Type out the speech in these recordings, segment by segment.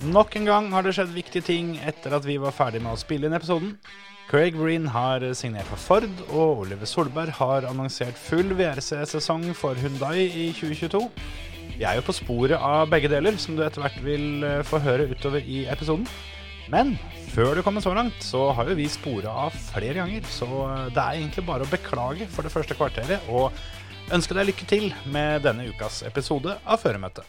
Nok en gang har det skjedd viktige ting etter at vi var ferdig med å spille inn episoden. Craig Breen har signert for Ford, og Oliver Solberg har annonsert full VRC-sesong for Hundai i 2022. Vi er jo på sporet av begge deler, som du etter hvert vil eh, få høre utover i episoden. Men før du kommer så langt, så har jo vi spora av flere ganger. Så eh, det er egentlig bare å beklage for det første kvarteret og ønske deg lykke til med denne ukas episode av Føremøtet.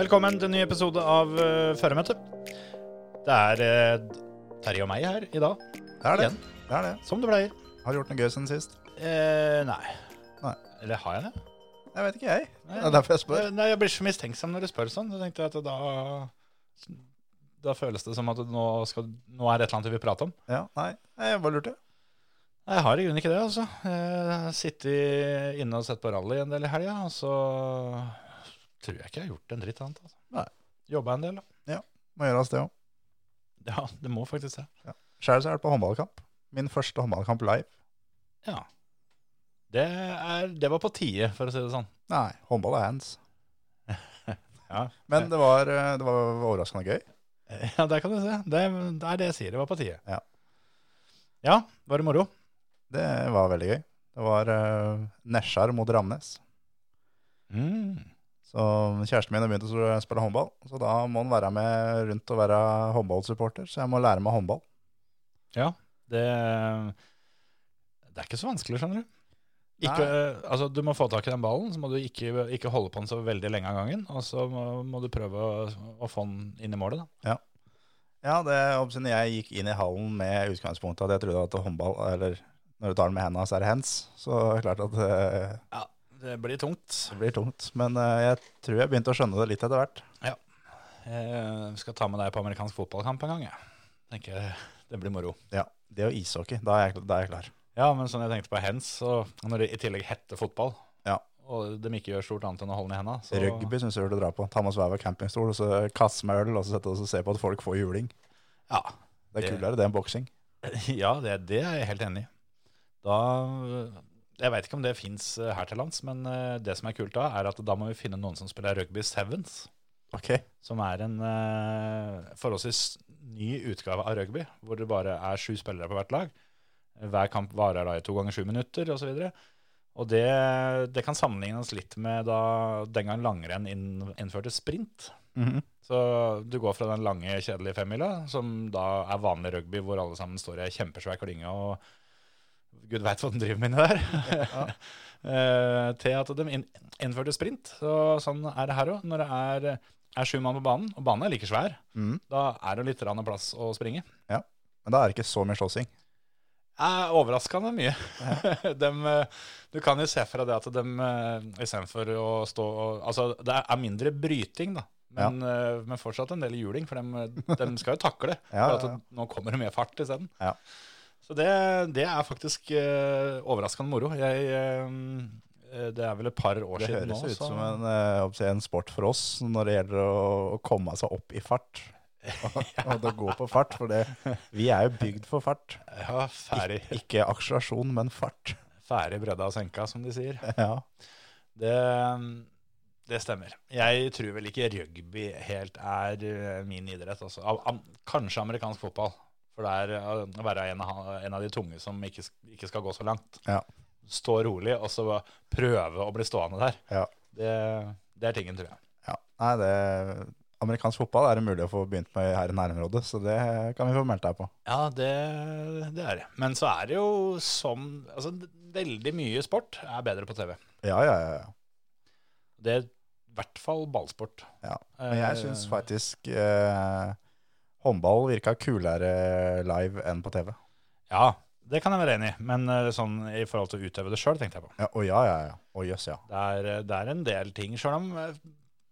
Velkommen til en ny episode av uh, Føremøtet. Det er uh, Terje og meg her i dag, Det er det. Igjen. det er det. som det pleier. Har du gjort noe gøy siden sist? Eh, nei. Nei. Eller har jeg det? Jeg vet ikke, jeg. Det er derfor jeg spør. Eh, Nei, jeg blir så mistenksom når du spør sånn. Så tenkte jeg at da Da føles det som at nå, skal, nå er det et eller annet vi vil prate om. Ja, nei, jeg bare lurte. Nei, Jeg har i grunnen ikke det, altså. Jeg har sittet inne og sett på rally en del i helga, og så tror jeg ikke jeg har gjort en dritt annet. Altså. Nei. Jobba en del, da. Må gjøres det òg. Ja, det må faktisk det. Sjøl har er det på håndballkamp. Min første håndballkamp live. Ja. Det, er, det var på tide, for å si det sånn. Nei, håndball er hands. Ja, Men det var, eh, det var overraskende gøy. ja der kan du se. Det, det er det jeg sier. Det var på tide. Ja. Ja, var det moro? Det var veldig gøy. Det var uh, Nesjar mot Ramnes. Mm. Så kjæresten min har begynt å spille håndball, så da må han være med rundt og være håndballsupporter. Så jeg må lære meg håndball. Ja, det, det er ikke så vanskelig, skjønner du. Ikke, altså, du må få tak i den ballen, så må du ikke, ikke holde på den så veldig lenge av gangen. Og så må, må du prøve å, å få den inn i målet. Da. Ja, det når jeg gikk inn i hallen med utgangspunktet at jeg trodde at håndball, eller når du tar den med hendene, så er det hands. Så det klart at eh, Ja, Det blir tungt. det blir tungt. Men eh, jeg tror jeg begynte å skjønne det litt etter hvert. Ja. Jeg skal ta med deg på amerikansk fotballkamp en gang. Jeg. Tenker Det blir moro. Ja, det og ishockey, da er jeg, da er jeg klar. Ja, men sånn jeg tenkte på hands, og når det i tillegg heter fotball, Ja. og de ikke gjør stort annet enn å holde den i henda så... Rugby syns jeg du dra på. Ta med oss campingstol og så kaste med øl og så sette oss og se på at folk får juling. Ja, Det er Det- kulere det enn boksing. Ja, det, det er jeg helt enig i. Da Jeg veit ikke om det fins her til lands, men eh, det som er kult da, er at da må vi finne noen som spiller rugby sevens. Ok. Som er en eh, forholdsvis ny utgave av rugby, hvor det bare er sju spillere på hvert lag. Hver kamp varer da i to ganger sju minutter osv. Og, og det, det kan sammenlignes litt med da den gang langrenn innførte sprint. Mhm. Så du går fra den lange, kjedelige femmila, som da er vanlig rugby, hvor alle sammen står i ei kjempesvær klynge og gud veit hva de driver med inni der, eh, til at de innførte sprint. Så sånn er det her òg. Når det er, er sju mann på banen, og banen er like svær, mm. da er det litt plass å springe. Ja, Men da er det ikke så mye slåssing. er overraskende mye. dem, eh, du kan jo se fra det at de eh, istedenfor å stå og Altså, det er mindre bryting, da. Men, ja. men fortsatt en del juling, for de, de skal jo takle. Ja, for at ja, ja. nå kommer det mer fart isteden. Ja. Så det, det er faktisk uh, overraskende moro. Jeg, uh, det er vel et par år Det siden høres nå. ut så- som en, uh, en sport for oss når det gjelder å, å komme seg opp i fart. og det går på fart, for det, vi er jo bygd for fart. Ja, ferdig, Ik ikke akselerasjon, men fart. ferdig bredda og senka, som de sier. Ja. Det, det stemmer. Jeg tror vel ikke rugby helt er min idrett. Altså. Kanskje amerikansk fotball. For det er eh, å være en av, en av de tunge som ikke, ikke skal gå så langt. Ja. Stå rolig, og så prøve å bli stående der. Ja. Det, det er tingen, tror jeg. ja. Nei, det Amerikansk fotball er det mulig å få begynt med her i nærområdet, så det kan vi få meldt deg på. Ja, det, det er det. Men så er det jo som Altså, veldig mye sport er bedre på TV. Ja, ja, ja. ja. Det er i hvert fall ballsport. ja. Men jeg Eh, syns faktisk eh, håndball virka kulere live enn på TV. Ja, det kan jeg være enig i. Men eh, sånn i forhold til å utøve det sjøl, tenkte jeg på. Ja, Å ja, ja, ja. Å jøss, ja. Det er, det er en del ting, sjøl om eh,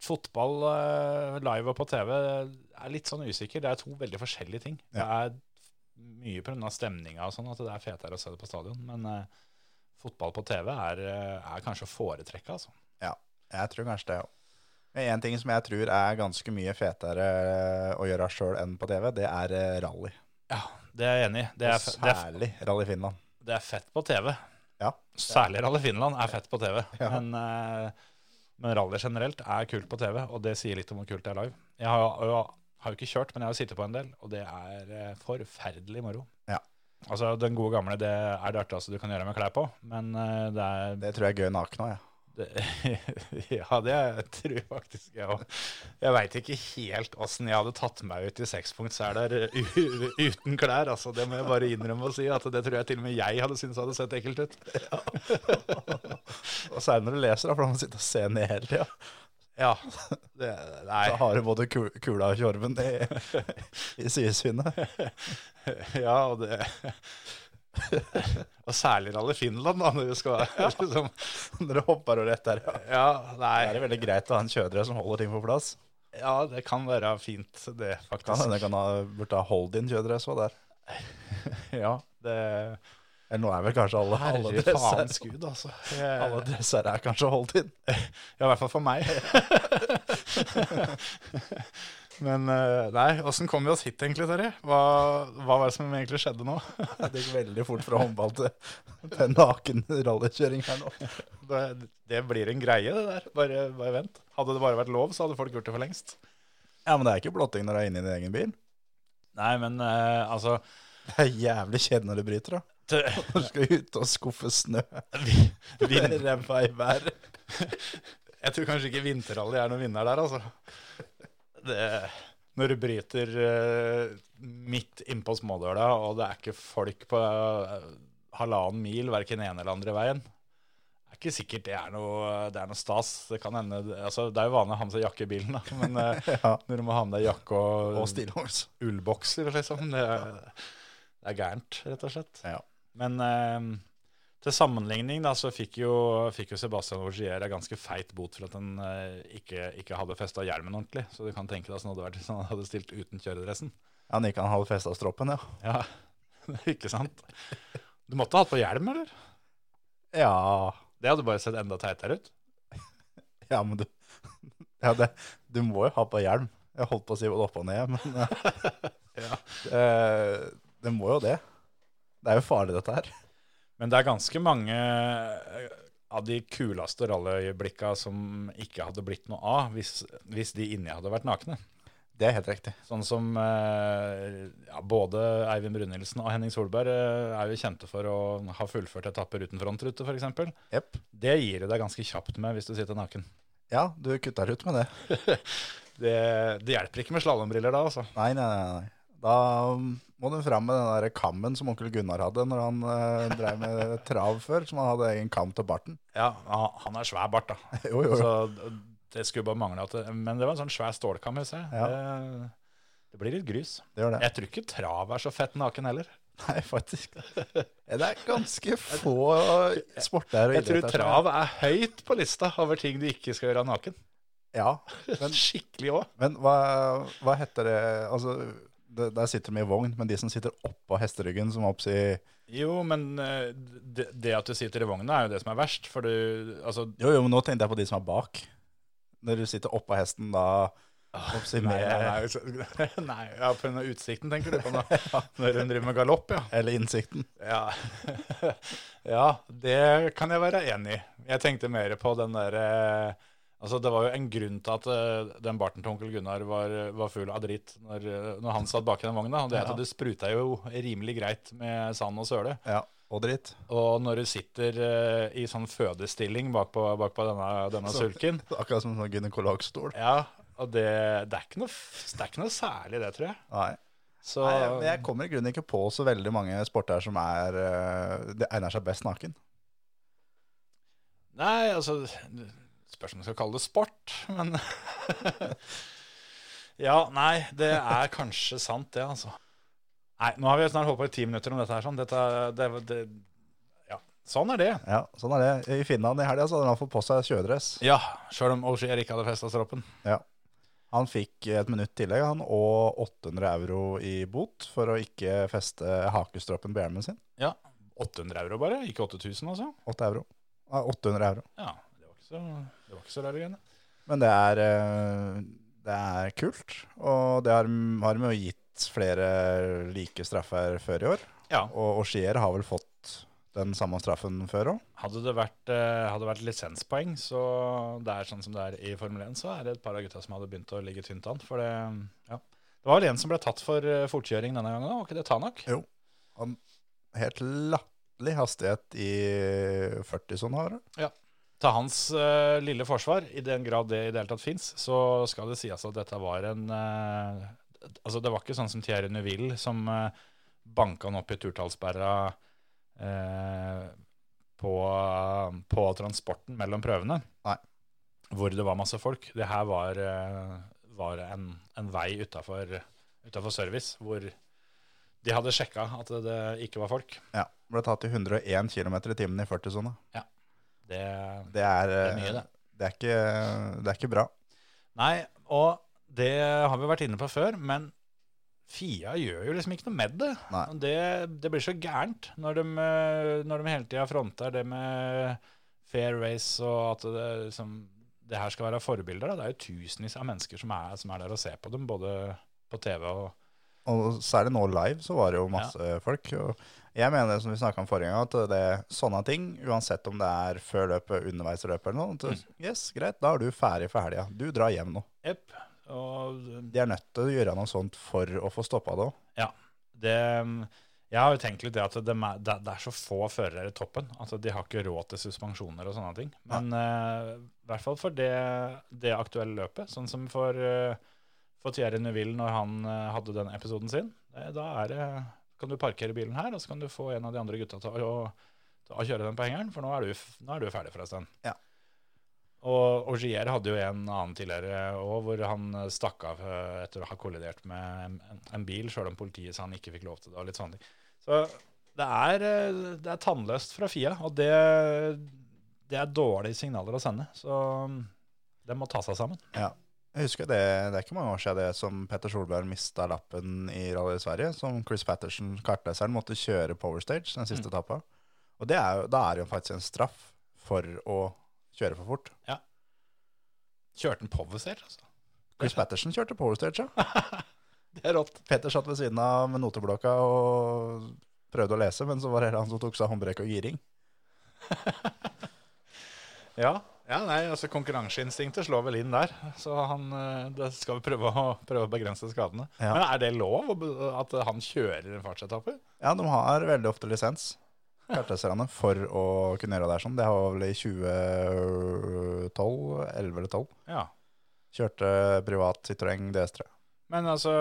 fotball eh, live og på TV er litt sånn usikker. Det er to veldig forskjellige ting. Det er mye pga. stemninga og sånn at det er fetere å se det på stadion. Men uh, fotball på TV er, eh, er kanskje å foretrekke, altså. Ja, jeg tror kanskje det òg. En ting som jeg tror er ganske mye fetere å gjøre sjøl enn på TV, det er eh, rally. Ja, det er jeg enig i. Det, er det, er- særlig Rally Finland. det er fett på TV. Ja. Særlig Rally Finland er fett på TV. Ja. Men, eh, men rally generelt er kult på TV, og det sier litt om hvor kult det er live. Jeg har, jo- har jo ikke kjørt, men jeg har sittet på en del, og det er eh, forferdelig moro. Ja. Altså, Den gode gamle det er det artigste du kan gjøre med klær på, men eh, det er Det tror jeg er gøy naken òg, jeg. det, ja, det tror jeg faktisk jeg òg. Jeg veit ikke helt åssen jeg hadde tatt meg ut i sekspunktsseler uten klær. altså Det må jeg bare innrømme å si. at Det tror jeg til og med jeg hadde syntes hadde sett ekkelt ut. Og særlig når du leser, da, for da må du sitte og se ned hele tida. Ja, det, nei. Da har du både kula og tjorven i, i sidesynet. Ja, og det Og særlig Rally Finland, da, når du skal liksom Når du hopper over etter. Ja. Ja, nei. Det er veldig greit å ha en kjøredre som holder ting på plass. Ja, det kan være fint, det, faktisk. hende det kan ha, burde ha hold-in kjøredress òg der. Ja, det Eller nå er vel kanskje alle, alle dresser skudd, altså. Jeg- Alle dresser er kanskje hold-in. Ja, i hvert fall for meg. Men eh, nei, åssen kom vi oss hit egentlig, Terje? Hva, hva var det som egentlig skjedde nå? Det gikk veldig fort fra håndball til, til naken rallykjøring her nå. Det, det blir en greie, det der. Bare, bare vent. Hadde det bare vært lov, så hadde folk gjort det for lengst. Ja, men det er ikke blotting når du er inne i din egen bil. Nei, men eh, altså Det er jævlig kjedelig når du bryter, da. Når du skal ut og skuffe snø. vin, Ræva i været. Jeg tror kanskje ikke vinterrally er noen vinner der, altså. Det, når du bryter eh, midt innpå smådøla, og det er ikke folk på eh, halvannen mil, verken ene eller andre veien, det er ikke sikkert det er noe, det er noe stas. Det kan hende, altså det er jo vanlig å ha med seg jakke i bilen, da, men eh, Ja. når du må ha med deg jakke og, Og stillongs. ullbokser, liksom, det, er- det er gærent, rett og slett. Ja. Men eh, til sammenligning da, så fikk jo, fikk jo Sebastian Ogier en ganske feit bot for at han eh, ikke, ikke hadde festa hjelmen ordentlig. Så du kan tenke deg sånn hadde vært hvis han hadde stilt uten kjøredressen. Ja, Han ikke han hadde festa stroppen, ja. Ja, ikke sant? Du måtte ha hatt på hjelm, eller? Ja, Det hadde bare sett enda teitere ut. ja men du ja, det, Du må jo ha på hjelm. Jeg holdt på å si både opp og ned, men Ja. det, det må jo det. Det er jo farlig, dette her. Men det er ganske mange eh, av de kuleste rallyøyeblikka som ikke hadde blitt noe av hvis, hvis de inni hadde vært nakne. Det er helt riktig. Sånn som eh, ja, både Eivind Brunhildsen og Henning Solberg eh, er jo kjente for å ha fullført etapper uten frontrute, f.eks. Yep. Det gir du deg ganske kjapt med hvis du sitter naken. Ja, du kutter ut med det. Det, det hjelper ikke med slalåmbriller da, altså. Nei, nei, nei. nei. Da må du fram med den der kammen som onkel Gunnar hadde når han eh, drev med trav før, som han hadde egen kam til barten. Ja, han- er svær bart, da. Jo, jo, jo. Så det skulle bare mangle at det, Men det var en sånn svær stålkam, husker jeg. Ja. Det, det blir litt grus. Det gjør det. Jeg tror ikke trav er så fett naken heller. Nei, faktisk. Det er ganske få sporter og Jeg tror trav er høyt på lista over ting du ikke skal gjøre naken. Ja, men, Skikkelig òg. men hva, hva heter det Altså, det, der sitter de i vogn, men de som sitter oppå hesteryggen, som oppsi Jo, men eh, det, det at du sitter i vogna, er jo det som er verst. For du Altså, Jo, jo, men nå tenkte jeg på de som er bak. Når du sitter oppå hesten, da oppsi nei, med nei, nei, nei ja, på den utsikten tenker du på nå. Når hun driver med galopp, ja. Eller innsikten. ja. Ja, det kan jeg være enig i. Jeg tenkte mer på den derre Altså, Det var jo en grunn til at uh, den barten til onkel Gunnar var, var full av dritt når, eh, når han satt bak i den vogna. Det, Ja. det spruta jo rimelig greit med sand og søle. Ja, og dritt. Og når du sitter uh, i sånn fødestilling bakpå bak på denne, denne Så- sulken Akkurat som sånn gynekologstol. Ja, og det, det, er ikke noe, det er ikke noe særlig, det, tror jeg. Nei. Så Nei, jeg, jeg kommer i grunnen ikke på så veldig mange sporter som er Det egner seg best naken. Nei, altså Spørs om du skal kalle det sport, men Ja, nei, det er kanskje sant, det, altså. Nei, nå har vi snart holdt på i ti minutter om dette her. sånn. Dette, det, det, ja. Sånn er det. Ja, sånn er det. I Finland i helga hadde han fått på seg kjøredress. Ja, sjøl om Augier ikke hadde festa stroppen. Ja. Han fikk et minutt tillegg han, og 800 euro i bot for å ikke feste hakestroppen på hjelmen sin. Ja. 800 euro bare, ikke 8000 altså. 8 euro. 800 euro. Ja, så, det var ikke så rare greiene. Men det er, eh, det er kult, og det har, har de jo gitt flere like straffer før i år. Ja. Og Skier har vel fått den samme straffen før òg. Hadde det vært, eh, hadde vært lisenspoeng, så det er sånn som det er i Formel 1, så er det et par av gutta som hadde begynt å ligge tynt an. For det, ja. det var vel en som ble tatt for eh, fortkjøring denne gangen, da, var ikke det Tanak? Jo. Han helt latterlig hastighet i 40-sona, du. det? Til hans uh, lille forsvar, i den grad det i det hele tatt fins, så skal det sies at dette var en uh, Altså, det var ikke sånn som Thierry Neuville, som uh, banka han opp i turtallsperra uh, på, på transporten mellom prøvene. Nei. Hvor det var masse folk. Det her var, eh, var en, en vei utafor service, hvor de hadde sjekka at det, det ikke var folk. Ja. Ble tatt i 101 km i timen i 40-sona. Det, Det er, Det er mye, det. Det er, ikke, det er ikke bra. Nei, og det har vi vært inne på før, men Fia gjør jo liksom ikke noe med det. Det, det blir så gærent når de, når de hele tida fronter det med fair race og at det, liksom, det her skal være forbilder. Da. Det er jo tusenvis av mennesker som er, som er der og ser på dem, både på TV og Og særlig nå live så var det jo masse folk. Og jeg mener, som vi snakka om forrige gang, at det er sånne ting, uansett om det er før løpet, underveis i løpet eller noe, Mm. at, yes, greit, da er du ferdig for helga. Du drar hjem nå. Yep. Og De er nødt til å gjøre noe sånt for å få stoppa det òg. Ja. Det, jeg har jo tenkt litt det at det, det er så få førere i toppen. Altså, de har ikke råd til suspensjoner og sånne ting. Men eh, i hvert fall for det, det aktuelle løpet, sånn som for, uh, for Thierry Neville når han eh, hadde den episoden sin, da er det, kan du parkere bilen her, og så kan du få en av de andre gutta til å, til å kjøre den på hengeren, for nå er du, nå er du ferdig for en stund. Ja. Og Augier hadde jo en annen tidligere òg, hvor han stakk av eh, etter å ha kollidert med en, en, en bil, sjøl om politiet sa han ikke fikk lov til det. og litt sånne ting. Så det er, eh, det er tannløst fra Fia, og det, det er dårlige signaler å sende. Så mm, det må ta seg sammen. Ja. Jeg husker det, det er ikke mange år siden det som Petter Solberg mista lappen i Rally Sverige, som Chris Patterson, kartleseren, måtte kjøre Power Stage den siste etappa. Og det er da er det jo faktisk en straff for å kjøre for fort. Ja. Kjørte han powerstage, altså? Chris Patterson kjørte Power Stage, ja. Det er rått. Petter satt ved siden av med noteblokka og prøvde å lese, men så var det han som tok seg håndbrekk og giring. Ja. Ja, nei, altså Konkurranseinstinktet slår vel inn der. Så han eh, det skal vi prøve å, prøve å begrense skadene. Ja. Men er det lov at han kjører en fartsetappe? Ja, de har veldig ofte lisens, kartleserne, for å kunne gjøre det her sånn. Det var vel i 2012, 11 eller 12. Ja. Kjørte privat Citroën DS3. Men altså,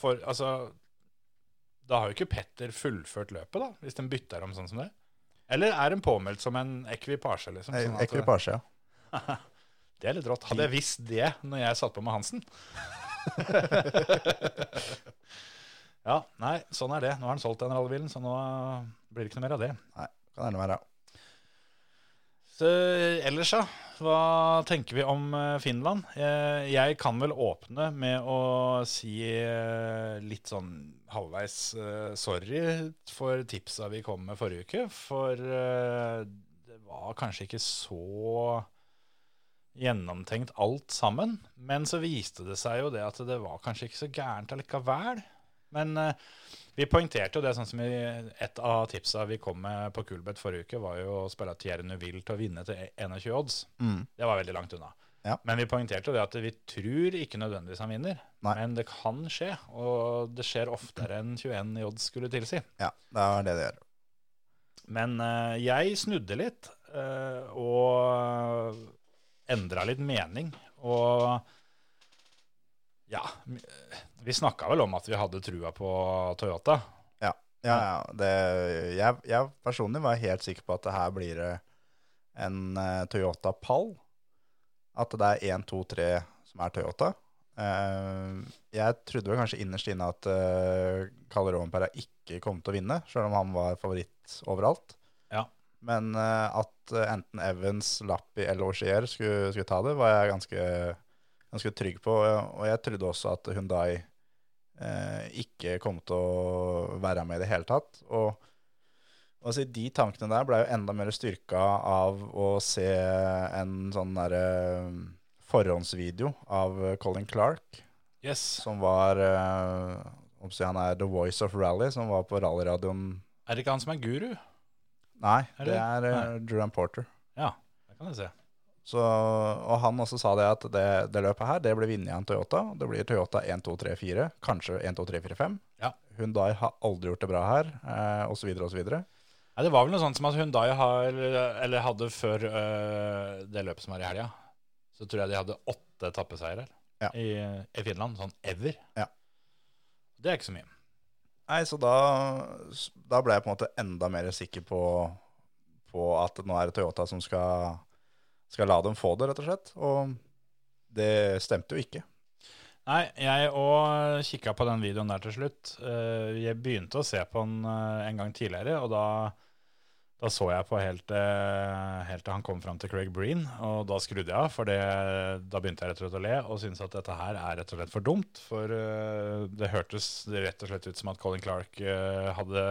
for, altså Da har jo ikke Petter fullført løpet, da, hvis den bytter om sånn som det? Eller er den påmeldt som en ekvipasje? liksom? sånn at- Ekvipasje, ja. Det er litt rått. Hadde jeg visst det når jeg satt på med Hansen Ja, nei, sånn er det. Nå har han solgt den rallybilen, så nå blir det ikke noe mer av det. Nei, kan gjerne være. Så ellers, ja. Hva tenker vi om eh, Finland? Jeg kan vel åpne med å si eh, litt sånn halvveis eh, sorry for tipsa vi kom med forrige uke. For det var kanskje ikke så gjennomtenkt alt sammen. Men så viste det seg jo det at det var kanskje ikke så gærent allikevel. Men vi poengterte jo det sånn som i et av tipsa vi kom med på Kulbeth forrige uke, var jo å spille Thierry Neuville til å vinne til 21 odds. Mm. Det var veldig langt unna. Ja. Men vi poengterte det at vi tror ikke nødvendigvis han vinner. Nei. Men det kan skje, og det skjer oftere enn 21 i odds skulle tilsi. Ja, det er det det gjør. Men uh, jeg snudde litt uh, og endra litt mening. Og ja Vi snakka vel om at vi hadde trua på Toyota. Ja, ja, ja. Det, jeg, jeg personlig var helt sikker på at det her blir en eh, Toyota Pall. At det er 1, 2, 3 som er Toyota. Eh, jeg trodde vel kanskje innerst inne at uh, Kalle Rovenpera ikke kom til å vinne, selv om han var favoritt overalt. Ja. Men eh, at eh, enten Evans, Lappi eller Auxier skulle, skulle ta det, var jeg ganske, ganske trygg på. Og jeg trodde også at Hundai eh, ikke kom til å være med i det hele tatt. Og altså, de tankene der ble jo enda mer styrka av å se en sånn derre forhåndsvideo av Colin Clark, Yes. som var eh, Han er The Voice of Rally, som var på rallyradioen Er det ikke han som er guru? Nei, Er det det? er uh, Duran Porter. Ja, det kan jeg se. Så, og han også sa det at det, det løpet her, det blir vunnet av en Toyota. Det blir Toyota 1, 2, 3, 4, kanskje 1, 2, 3, 4, 5. Ja. Hyundai har aldri gjort det bra her, eh, osv., osv. Ja, det var vel noe sånt som at Hundai har, eller hadde før øh, det løpet som var i helga, så tror jeg de hadde åtte etappeseiere Ja. i, i Finland. Sånn ever. Ja. Det er ikke så mye. Nei, så da, da ble jeg på en måte enda mer sikker på, på at nå er det Toyota som skal, skal la dem få det, rett og slett. Og det stemte jo ikke. Nei, jeg òg kikka på den videoen der til slutt. Eh, Jeg begynte å se på den eh, en gang tidligere, og da, da så jeg på helt, eh, helt til han kom fram til Craig Breen, og da skrudde jeg av, for det, da begynte jeg rett og slett å le og syntes at dette her er rett og slett for dumt. For det hørtes rett og slett ut som at Colin Clark hadde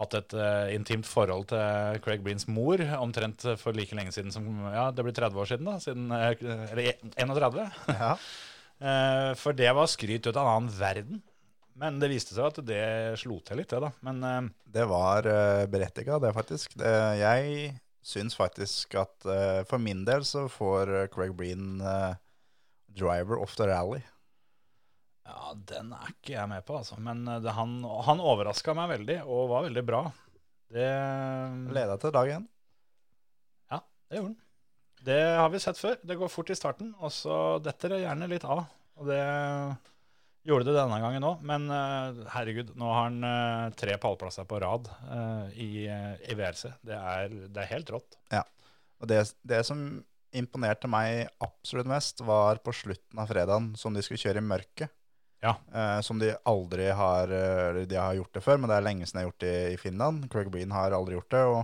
hatt et uh, intimt forhold til Craig Breens mor omtrent for like lenge siden som Ja, det blir 30 år siden, da. Siden, uh, eller 31. Ja. uh, for det var skryt ut av en annen verden. Men det viste seg at det slo til litt, det, da. Men Det var uh, berettiga, det, faktisk. Det, jeg syns faktisk at for min del så får Craig Breen driver off the rally. Ja, den er ikke jeg med på, altså. Men eh, det, han, han overraska meg veldig, og var veldig bra. Det, Leda til dag én. det gjorde han. Det har vi sett før. Det går fort i starten, og så detter det gjerne litt av. Og det gjorde det denne gangen òg. Men eh, herregud, nå har han eh, tre pallplasser på rad eh, i, eh, i VRC. Det er, det er helt rått. Ja, Og det, det som imponerte meg absolutt mest, var på slutten av fredagen, som de skulle kjøre i mørket. Ja. Eh, som de aldri har eh, De har gjort det før, men det er lenge siden de har gjort det i Finland. Craig Breen har aldri gjort det. og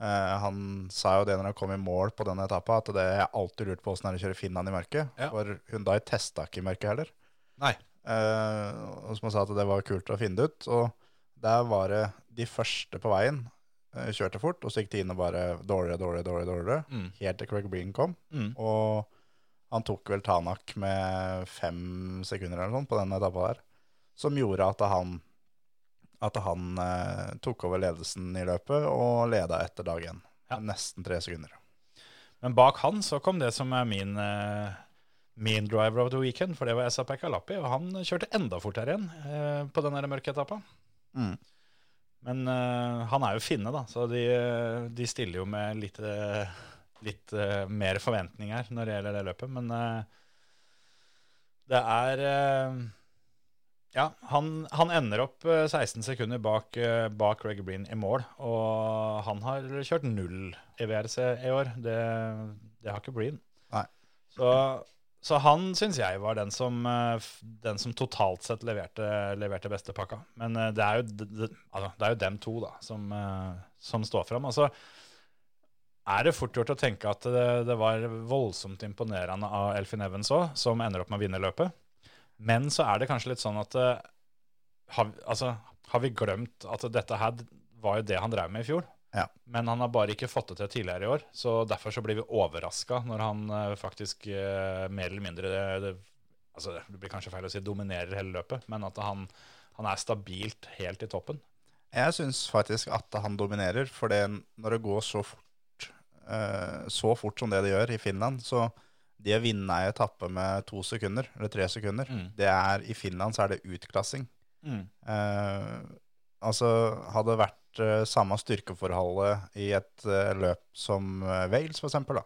eh, Han sa jo det når han kom i mål på denne etappa, at det er alltid lurt på åssen det er å kjøre Finland i mørket. Ja. For Hundai testa ikke i mørket heller. Nei. Eh, og som han sa at det var kult å finne det ut. Og der var det de første på veien eh, kjørte fort, og så gikk tidene bare dårligere, dårligere, dårligere, dårligere. Mm. Helt til Craig Breen kom. Mm. Og han tok vel Tanak med fem sekunder eller noe sånt på den etappa der. Som gjorde at han, at han eh, tok over ledelsen i løpet og leda etter dag én. Ja. Nesten tre sekunder. Men bak han så kom det som er min, eh, min driver of the weekend, for det var Esa Pekalapi, og han kjørte enda fortere igjen eh, på den mørke etappa. Mm. Men eh, han er jo finne, da, så de, de stiller jo med litt, eh, litt uh, mer forventninger når det gjelder det løpet. Men uh, det er uh, Ja, han, han ender opp eh, 16 sekunder bak, uh, bak Greg Breen i mål, og han har kjørt null i VRC i år. Det, det har ikke Breen. Nei. Så, så han syns jeg var den som, den som totalt sett leverte, leverte beste pakka. Men det er jo, d- d- altså, det er jo dem to da, som, som står fram. Altså, er det fort gjort å tenke at det, det var voldsomt imponerende av Elfin Evans òg, som ender opp med å vinne løpet. Men så er det kanskje litt sånn at eh, har, altså, har vi glemt at dette her var jo det han drev med i fjor? Ja. Men han har bare ikke fått det til tidligere i år, så derfor så blir vi overraska når han eh, faktisk eh, mer eller mindre det, det, altså, det blir kanskje feil å si dominerer hele løpet, men at han, han er stabilt helt i toppen. Jeg syns faktisk at han dominerer, for når det går så fort, så fort som det de gjør i Finland, så det å vinne ei etappe med to sekunder, eller tre sekunder, Mm. det er, i Finland så er det utklassing. Eh, altså, hadde det vært eh, samme styrkeforholdet i et eh, løp som eh, Wales, for eksempel, da,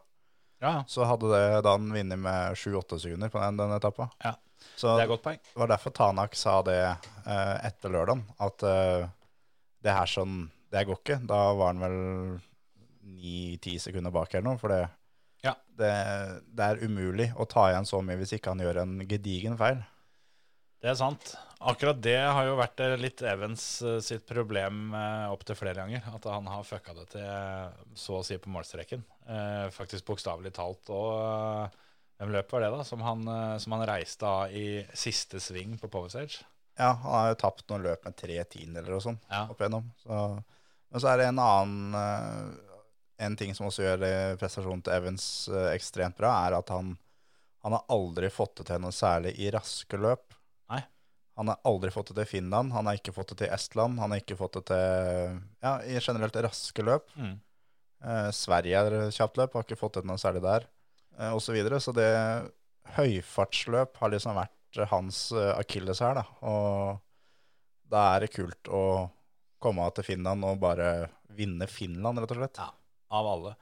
Ja, så hadde det da han vunnet med sju-åtte sekunder på den, den etappa. Ja. Så det er godt poeng. det var derfor Tanak sa det eh, etter lørdagen, at eh, det her sånn, det går ikke. Da var han vel ni-ti sekunder bak eller noe, for det, Ja. det, det er umulig å ta igjen så mye hvis ikke han gjør en gedigen feil. Det er sant. Akkurat det har jo vært eh, litt Evans eh, sitt problem eh, opptil flere ganger. At han har fucka det til så å si på målstreken. Eh, faktisk bokstavelig talt. Og hvem løp var det, da? Som han, som han reiste av i siste sving på Power Stage? Ja, han har jo tapt noen løp med tre tiendeler og sånn Ja. opp igjennom. Så, men så er det en annen En ting som også gjør eh, prestasjonen til Evans eh, ekstremt bra, er at han, han har aldri fått det til noe særlig i raske løp. Nei. Han har aldri fått det til Finland, han har ikke fått det til Estland, han har ikke fått det til ja, i generelt raske løp. Mm. Eh, Sverige er kjapt løp, har ikke fått til noe særlig der, eh, og så videre. Så det høyfartsløp har liksom vært hans eh, akilles her, da. Og da er det kult å komme til Finland og bare vinne Finland, rett og slett. Ja. Av alle.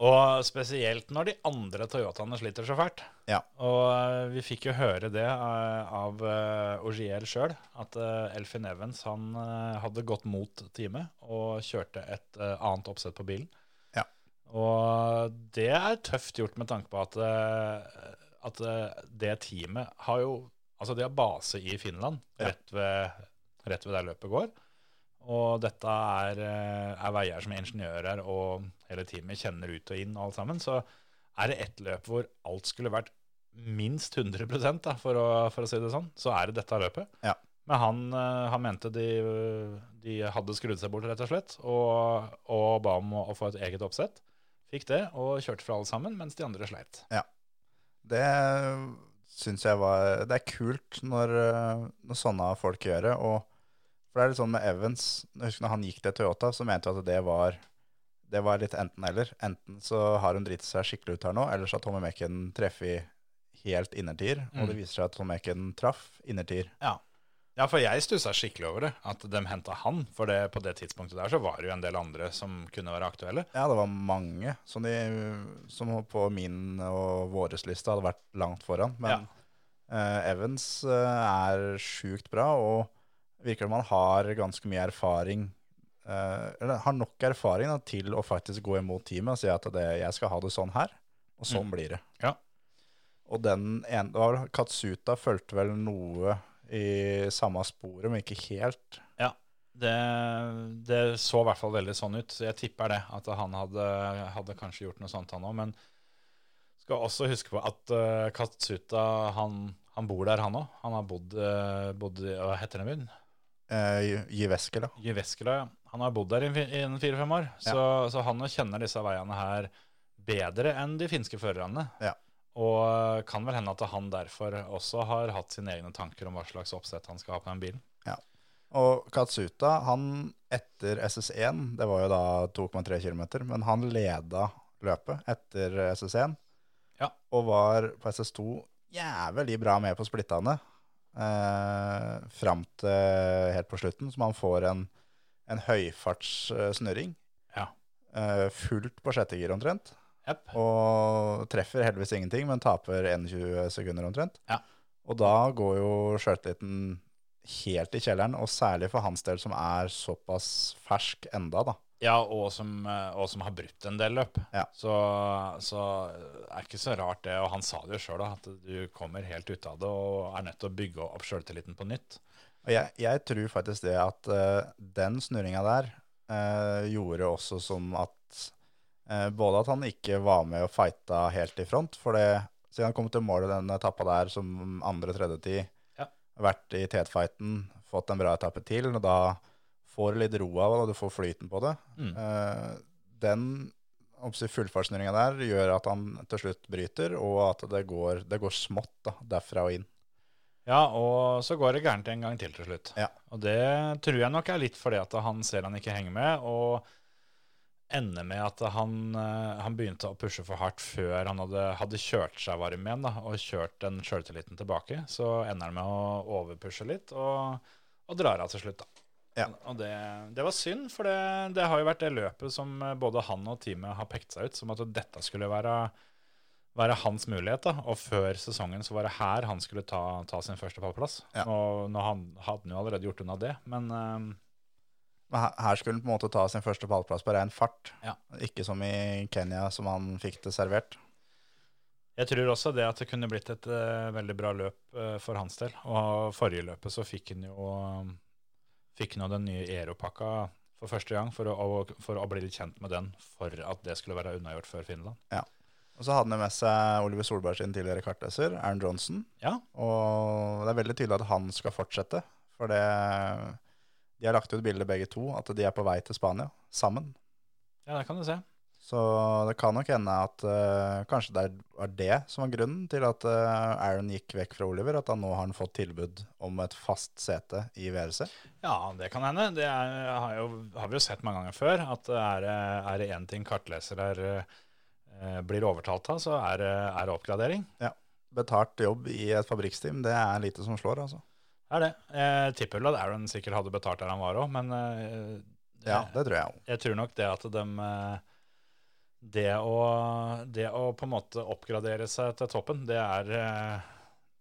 Og spesielt når de andre Toyotaene sliter så fælt. Ja. Og eh, vi fikk jo høre det eh, av uh, Ogiel sjøl, at eh, Elfin Evans han eh, hadde gått mot teamet og kjørte et eh, annet oppsett på bilen. Ja. Og det er tøft gjort med tanke på at, eh, at eh, det teamet har jo Altså, de har base i Finland, rett, ved, rett ved der løpet går. Og dette er, eh, er veier som ingeniører og hele teamet kjenner ut og inn, alt sammen. Så er det ett løp hvor alt skulle vært minst 100 da, for, å, for å si det sånn, så er det dette løpet. Ja. Men han, eh, han mente de, de hadde skrudd seg bort, rett og slett, og, og ba om å, å få et eget oppsett. Fikk det, og kjørte fra alle sammen, mens de andre sleit. Det syns jeg var Det er kult når, når sånne folk gjør det. Og for det er litt sånn med Evans Jeg husker når han gikk til Toyota, så mente jeg at det var det var litt enten-eller. Enten så har hun driti seg skikkelig ut her nå, eller så har Tommy Mekken treffet helt innertier. Og det Mm. viser seg at Tommy Mekken traff innertier. Ja. ja, for jeg stussa skikkelig over det, at de henta han. For det, på det tidspunktet der så var det jo en del andre som kunne være aktuelle. Ja, det var mange som, de, som på min og våres liste hadde vært langt foran. Men eh, Evans uh, er sjukt bra, og virker som han har ganske mye erfaring uh, Eller har nok erfaring da, til å faktisk gå imot teamet og si at det, jeg skal ha det sånn her, og sånn Mm. blir det. Ja. Og den ene, Katsuta fulgte vel noe i samme sporet, men ikke helt. Det, det så i hvert fall veldig sånn ut. Jeg tipper det, at han hadde, hadde kanskje gjort noe sånt, han òg. Men skal også huske på at uh, Katsuta han, han bor der, han òg. Han har bodd, uh, bodd Hva heter den byen? Eh, Jyveskela. Jyveskela, ja. Han har bodd der i, fire-fem år, så, så han kjenner disse veiene her bedre enn de finske førerne. Ja. Og kan vel hende at han derfor også har hatt sine egne tanker om hva slags oppsett han skal ha på den bilen. Og Katsuta, han etter SS1, det var jo da 2,3 km, men han leda løpet etter SS1. Ja. Og var på SS2 jævlig bra med på splittene. Eh, fram til helt på slutten, så man får en, en høyfartssnurring. Ja. Eh, fullt på sjette gir omtrent. Yep. Og treffer heldigvis ingenting, men taper 21 sekunder omtrent. Ja. Og da går jo sjøltilliten helt i kjelleren, og særlig for hans del som er såpass fersk enda, da. Ja, og som, eh, og som har brutt en del løp. Ja. Så, så er ikke så rart det. Og han sa det jo sjøl, at du kommer helt ut av det og er nødt til å bygge opp sjøltilliten på nytt. Og jeg, jeg tror faktisk det at uh, den snurringa der uh, gjorde også som at uh, Både at han ikke var med og fighta helt i front, for det, siden han kom til målet den etappa der som andre-tredjetid, Ja. vært i tetfighten, fått en bra etappe til, og da får litt ro av det, du får flyten på det. Mm. Eh, den fullfartsnurringa der gjør at han til slutt bryter, og at det går, det går smått da, derfra og inn. Ja, og så går det gærent en gang til til slutt. Ja. Og det tror jeg nok er litt fordi at han ser han ikke henger med, og ender med at han, eh, han begynte å pushe for hardt før han hadde, hadde kjørt seg varm igjen da, og kjørt den sjøltilliten tilbake. Så ender han med å overpushe litt og, og drar av til slutt, da. Ja. Og det, det var synd, for det, det har jo vært det løpet som eh, både han og teamet har pekt seg ut som at dette skulle være, være hans mulighet. da, Og før sesongen så var det her han skulle ta, ta sin første pallplass. Ja. Og nå han, hadde han jo allerede gjort unna det, men Men her, skulle han på en måte ta sin første pallplass på ren fart. Ja. Ikke som i Kenya, som han fikk det servert. Jeg tror også det at det kunne blitt et uh, veldig bra løp uh, for hans del. Og forrige løpet så fikk han jo fikk nå den nye Aero-pakka for første gang for å, for å bli litt kjent med den for at det skulle være unnagjort før Finland. Ja. Og så hadde han med seg Oliver Solberg sin tidligere kartleser, Aaron Johnson. Ja, Og det er veldig tydelig at han skal fortsette. For det, de har lagt ut bilde begge to, at de er på vei til Spania sammen. ja det kan du se. Så det kan nok hende at uh, kanskje det var det som var grunnen til at uh, Aaron gikk vekk fra Oliver. At han nå har han fått tilbud om et fast sete i VRC. Ja, det kan hende. Det er, har, jo, har vi jo sett mange ganger før. At er, det- én ting kartleser er, eh, blir overtalt av, så er det oppgradering. Ja. Betalt jobb i et fabrikksteam, det er lite som slår, altså. Det er det. Jeg tipper vel at Aaron sikkert hadde betalt der han var òg, men Ja, det tror jeg òg. jeg tror nok det at de det å, det å på en måte oppgradere seg til toppen, det er, eh,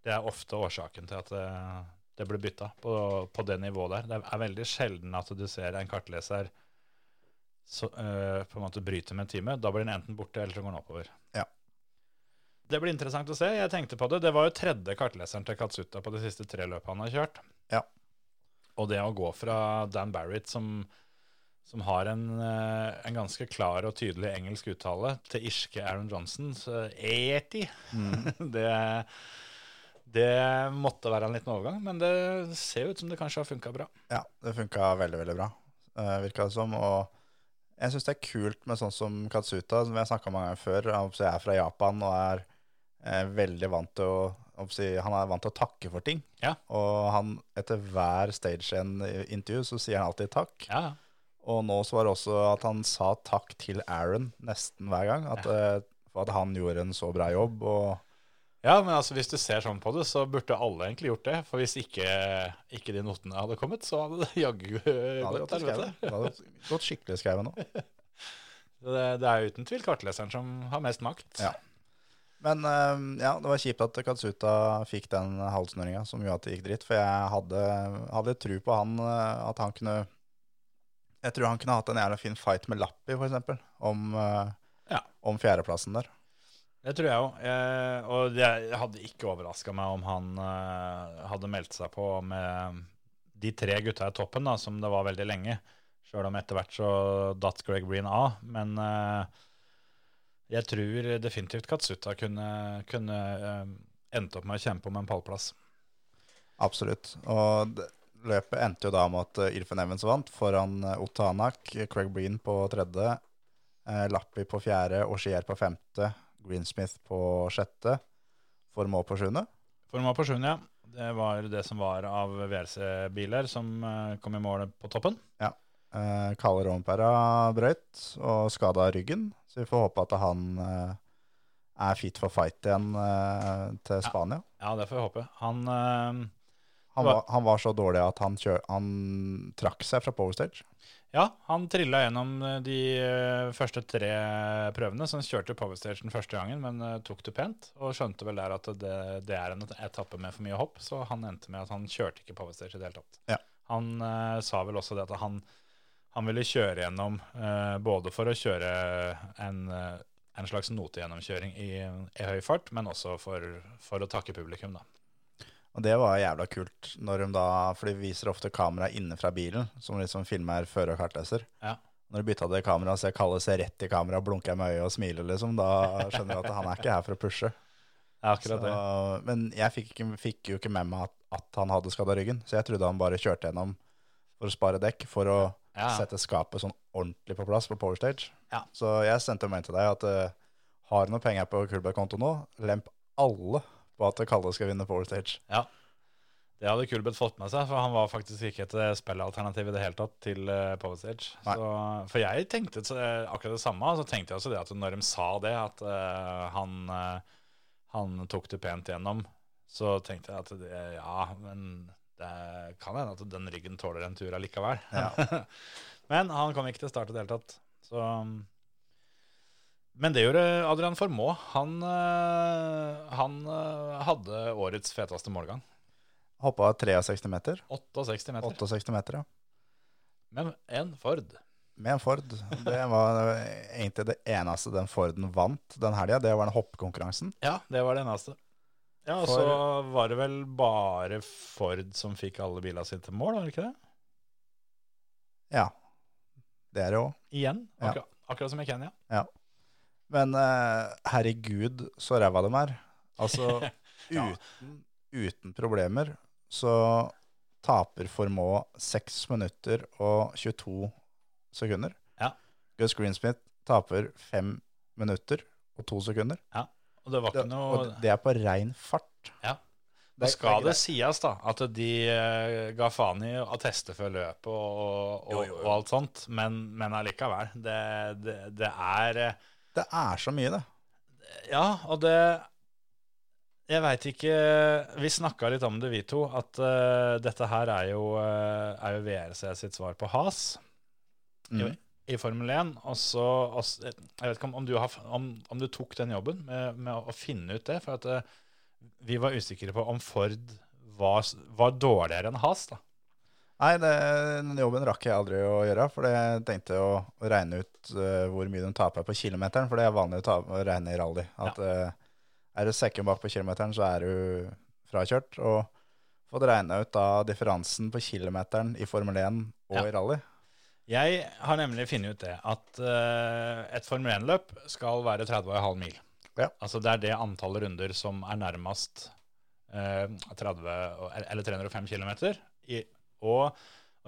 det er ofte årsaken til at det, det blir bytta på, på det nivået der. Det er veldig sjelden at du ser en kartleser så, øh, på en måte bryte med en time. Da blir den enten borte, eller så går den oppover. Ja. Det blir interessant å se. Jeg tenkte på det. Det var jo tredje kartleseren til Katsuta på de siste tre løpene han har kjørt. Ja. Og det å gå fra Dan Barrett, som som har en, eh, en ganske klar og tydelig engelsk uttale, til irske Aaron Johnson. Så eti. det, det måtte være en liten overgang, men det ser ut som det kanskje har funka bra. Ja, det funka veldig, veldig bra, uh, virka det som. Og jeg syns det er kult med sånn som Katsuta, som vi har snakka mange ganger før. Han er fra Japan og er eh, veldig vant til å Han er vant til å takke for ting. Ja. Og han, etter hver stage-intervju så sier han alltid takk. Ja, Og nå så var det også at han sa takk til Aaron nesten hver gang. At, ja. for at han gjorde en så bra jobb. Ja men altså, hvis du ser sånn på det, så burde alle egentlig gjort det. For hvis ikke, ikke de notene hadde kommet, så hadde det jaggu gått helvete. Det hadde gått skikkelig skrevet nå. Det, det er uten tvil kartleseren som har mest makt. Ja. Men eh, ja, det var kjipt at Katsuta fikk den halvsnøringa som gjorde at det gikk dritt. For jeg hadde, hadde tro på han, eh, at han kunne Jeg tror han kunne hatt en jævla fin fight med Lappi, eksempel, om, uh, Ja. om fjerdeplassen der. Det tror jeg òg. Og det hadde ikke overraska meg om han uh, hadde meldt seg på med de tre gutta i toppen, da, som det var veldig lenge. Sjøl om etter hvert så datt Greg Breen av. Men uh, jeg tror definitivt Katsuta kunne, kunne uh, endt opp med å kjempe om en pallplass. Absolutt. Og det, løpet endte jo da med at eh, Irfan Evans vant foran eh, Otanak, Craig Breen på tredje, eh, Lappi på fjerde, Oshier på femte, Greensmith på sjette, Formå på sjuende. Forma på sjuende, ja. Det var det som var av VRC-biler som kom i mål på toppen. Eh, Kalle Rompera brøyt og skada ryggen, så vi får håpe at han eh, er fit for fight igjen eh, til Spania. Ja, det får vi håpe. Han Han var, han var så dårlig at han, kjør, han trakk seg fra Power Stage. Ja, han trilla gjennom eh, de eh, første tre prøvene, så han kjørte power stage den første gangen, men eh, tok det pent. Og skjønte vel der at det, det er en etappe med for mye hopp, så han endte med at han kjørte ikke power stage i det hele tatt. Ja. Han uh, sa vel også det at han, han ville kjøre gjennom, uh, både for å kjøre en, uh, en slags notegjennomkjøring i, i høy fart, men også for, for å takke publikum, da. Og det var jævla kult, når de da, for de viser ofte kamera inne fra bilen, som liksom filmer føre- og kartleser. Ja. Når de bytta det kamera, så jeg Kalle seg rett i kamera, blunker med øyet og smiler, liksom, da skjønner du at han er ikke her for å pushe. Ja, akkurat akkurat det. Men jeg fikk, ikke, fikk jo ikke med meg at, at han hadde skada ryggen, så jeg trodde han bare kjørte gjennom for å spare dekk, for å Ja. sette skapet sånn ordentlig på plass på Power Stage. Ja. Så jeg sendte en mail til deg at uh, har du noe penger på Kulberg-konto nå, lemp alle på at Kalle skal vinne Power Stage. Ja. Det hadde Kulbeth fått med seg, for han var faktisk ikke et eh, spillalternativ i det hele tatt til uh, Power Stage. Så, for jeg tenkte eh, akkurat det samme. Så tenkte jeg også det at når de sa det, at uh, han, uh, han tok det pent gjennom, så tenkte jeg at det, ja, men det kan hende at den ryggen tåler en tur allikevel. Ja. men han kom ikke til start i det hele tatt. Så men det gjorde Adrian Formå. Han, eh, han eh, hadde årets feteste målgang. Hoppa 63 meter. 68 meter. 68 meter, ja. Men en Ford. med en Ford. Det var egentlig det eneste den Forden vant den helga. Det var den hoppekonkurransen. Ja, det var det eneste. Ja, og For- så var det vel bare Ford som fikk alle bilene sine til mål, var det ikke det? Ja, det er det òg. Igjen. Ja. Akkurat, akkurat som i Kenya. Men uh, herregud, så ræva de er. Altså, Ja. uten, uten problemer så taper Formå 6 minutter og 22 sekunder. Ja. Gus Greensmith taper 5 minutter og 2 sekunder. Ja. Og det var ikke noe og det er på rein fart. Ja. Det skal det sies da, at de eh, ga faen i å teste før løpet og, og, og alt sånt, men, men allikevel. Det, det, det er eh, Det er så mye, det. Ja, og det Jeg veit ikke Vi snakka litt om det, vi to, at uh, dette her er jo, uh, er jo VRC sitt svar på has Mm. i, i Formel 1. Og så Jeg vet ikke om, om, du, har, om, om du tok den jobben med, med å finne ut det. For at uh, vi var usikre på om Ford var, var dårligere enn has. da. Nei, det, den jobben rakk jeg aldri å gjøre, for jeg tenkte å regne ut uh, hvor mye de taper på kilometeren, for det er vanlig å, ta, å regne i rally. At eh, er du sekken bak på kilometeren, så er du frakjørt. Og fått regna ut da differansen på kilometeren i Formel 1 og Ja. i rally. Jeg har nemlig funnet ut det at uh, et Formel 1-løp skal være 30,5 mil. Ja. Altså det er det antallet runder som er nærmest eh, 30 eller 305 km. I, og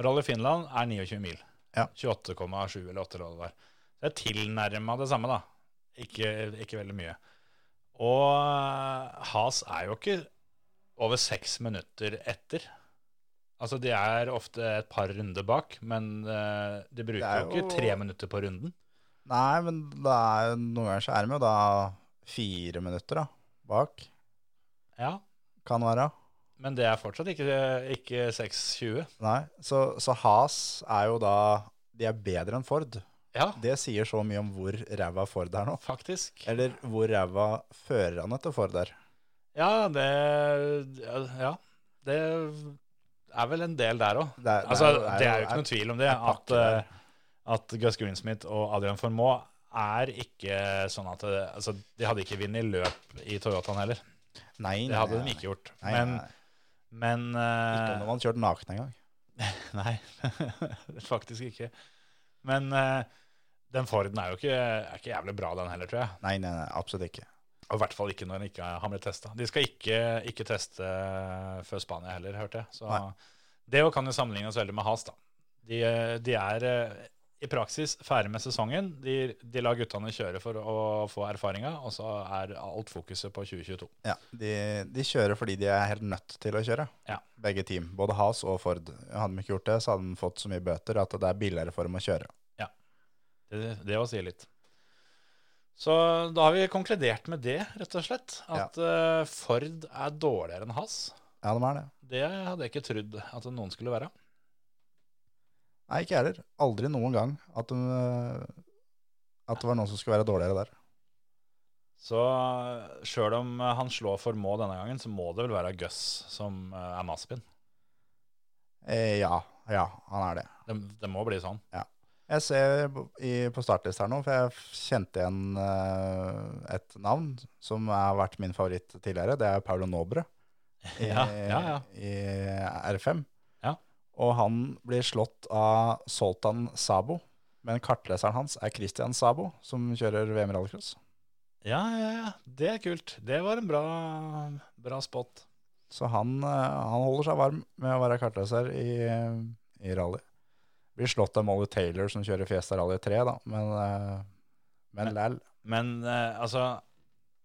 Rally Finland er 29 mil. Ja. 28,7 eller 8 eller hva det er tilnærma det samme, da. Ikke, ikke veldig mye. Og eh, Has er jo ikke over seks minutter etter. Altså, de er ofte et par runder bak, men eh, de bruker er jo ikke jo- tre minutter på runden. Nei, men det er, noen ganger så er de jo da fire minutter da, bak, Ja, kan være. Men det er fortsatt ikke, ikke 6.20. Nei, så, så Has er jo da, de er bedre enn Ford. Ja, Det sier så mye om hvor ræva Ford er nå. faktisk. Eller hvor ræva førerne til Ford er. Ja, det Ja, det er vel en del der òg. Det Altså, det er jo ikke noen tvil om det. At, eh, at Gus Greensmith og Adrian Formoe er ikke sånn at det, altså, De hadde ikke vunnet løp i Toyotaen heller. Nei, Det hadde de ikke gjort. Nei, nei, men Ikke eh, om de hadde kjørt nakne engang. Nei, faktisk ikke. Men eh, den Forden er jo ikke, er ikke jævlig bra, den heller, tror jeg. Nei, nei, nei, absolutt ikke. Og i hvert fall ikke når den ikke har blitt testa. De skal ikke, ikke teste før Spania heller, hørte jeg. Så Nei. det kan jo sammenlignes veldig med Has, da. De, de er eh, i praksis ferdig med sesongen. De, de lar guttene kjøre for å få erfaringa, og så er alt fokuset på 2022. Ja, de, de kjører fordi de er helt nødt til å kjøre. Ja. Begge team, både Has og Ford. Hadde de ikke gjort det, så hadde de fått så mye bøter at det er billigere for dem å kjøre. Det, det å si litt. Så da har vi konkludert med det, rett og slett. At ja. Ford er dårligere enn Has. Ja, de er det. Det hadde jeg ikke trodd at noen skulle være. Nei, ikke jeg heller. Aldri noen gang at, de, eh, at det var noen som skulle være dårligere der. Så sjøl om han slår for må denne gangen, så må det vel være Gus som eh, er Maspin. Eh, ja, ja, han er det. Det, det må bli sånn. Jeg ser i, på startlist her nå, for jeg kjente igjen uh, et navn som har vært min favoritt tidligere. Det er Paulo Nobre i, Ja, ja, ja. i R5. Og han blir slått av Soltan Sabo, men kartleseren hans er Christian Sabo, som kjører VM rallycross. Ja, ja, ja. Det er kult. Det var en bra, bra spot. Så han, eh, han holder seg varm med å være kartleser i, i rally. Blir slått av Molly Taylor, som kjører Fiesta Rally 3, da, men, eh, men læl. Men eh, altså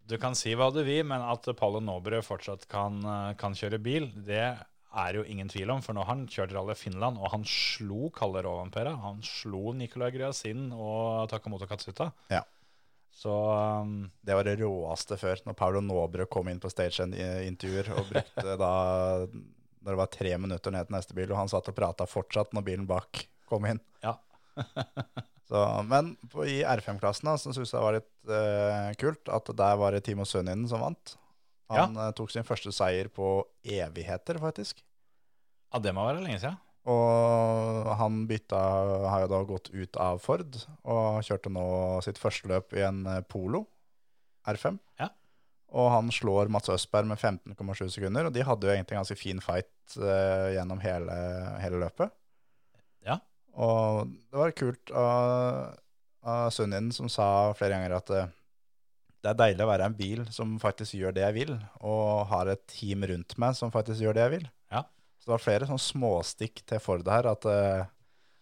Du kan si hva du vil, men at Palle Nobre fortsatt kan, kan kjøre bil, det er jo ingen tvil om. For nå har han kjørt Rally Finland, og han slo Kalle Rovanpera. Han slo Nicolai Gryasin og Takamoto Katsuta. Ja. Så um, Det var det råeste før, når Paulo Nobre kom inn på stage-intervjuer og brukte da Når det var tre minutter ned til neste bil, og han satt og prata fortsatt når bilen bak kom inn. Ja. så, men på, i R5-klassen da, så syns jeg det var litt uh, kult at der var det Timo Sønninen som vant. Han ja. tok sin første seier på evigheter, faktisk. ja, det må være lenge siden. Og han bytta, har jo da gått ut av Ford og kjørte nå sitt første løp i en eh, Polo R5. Ja. Og han slår Mats Østberg med 15,7 sekunder, og de hadde jo egentlig en ganske fin fight uh, gjennom hele, hele løpet. Ja. Og det var kult av, av Sunnin som sa flere ganger at eh, det er deilig å være en bil som faktisk gjør det jeg vil, og har et team rundt meg som faktisk gjør det jeg vil. Ja. Så det var flere sånn småstikk til Ford her, at uh,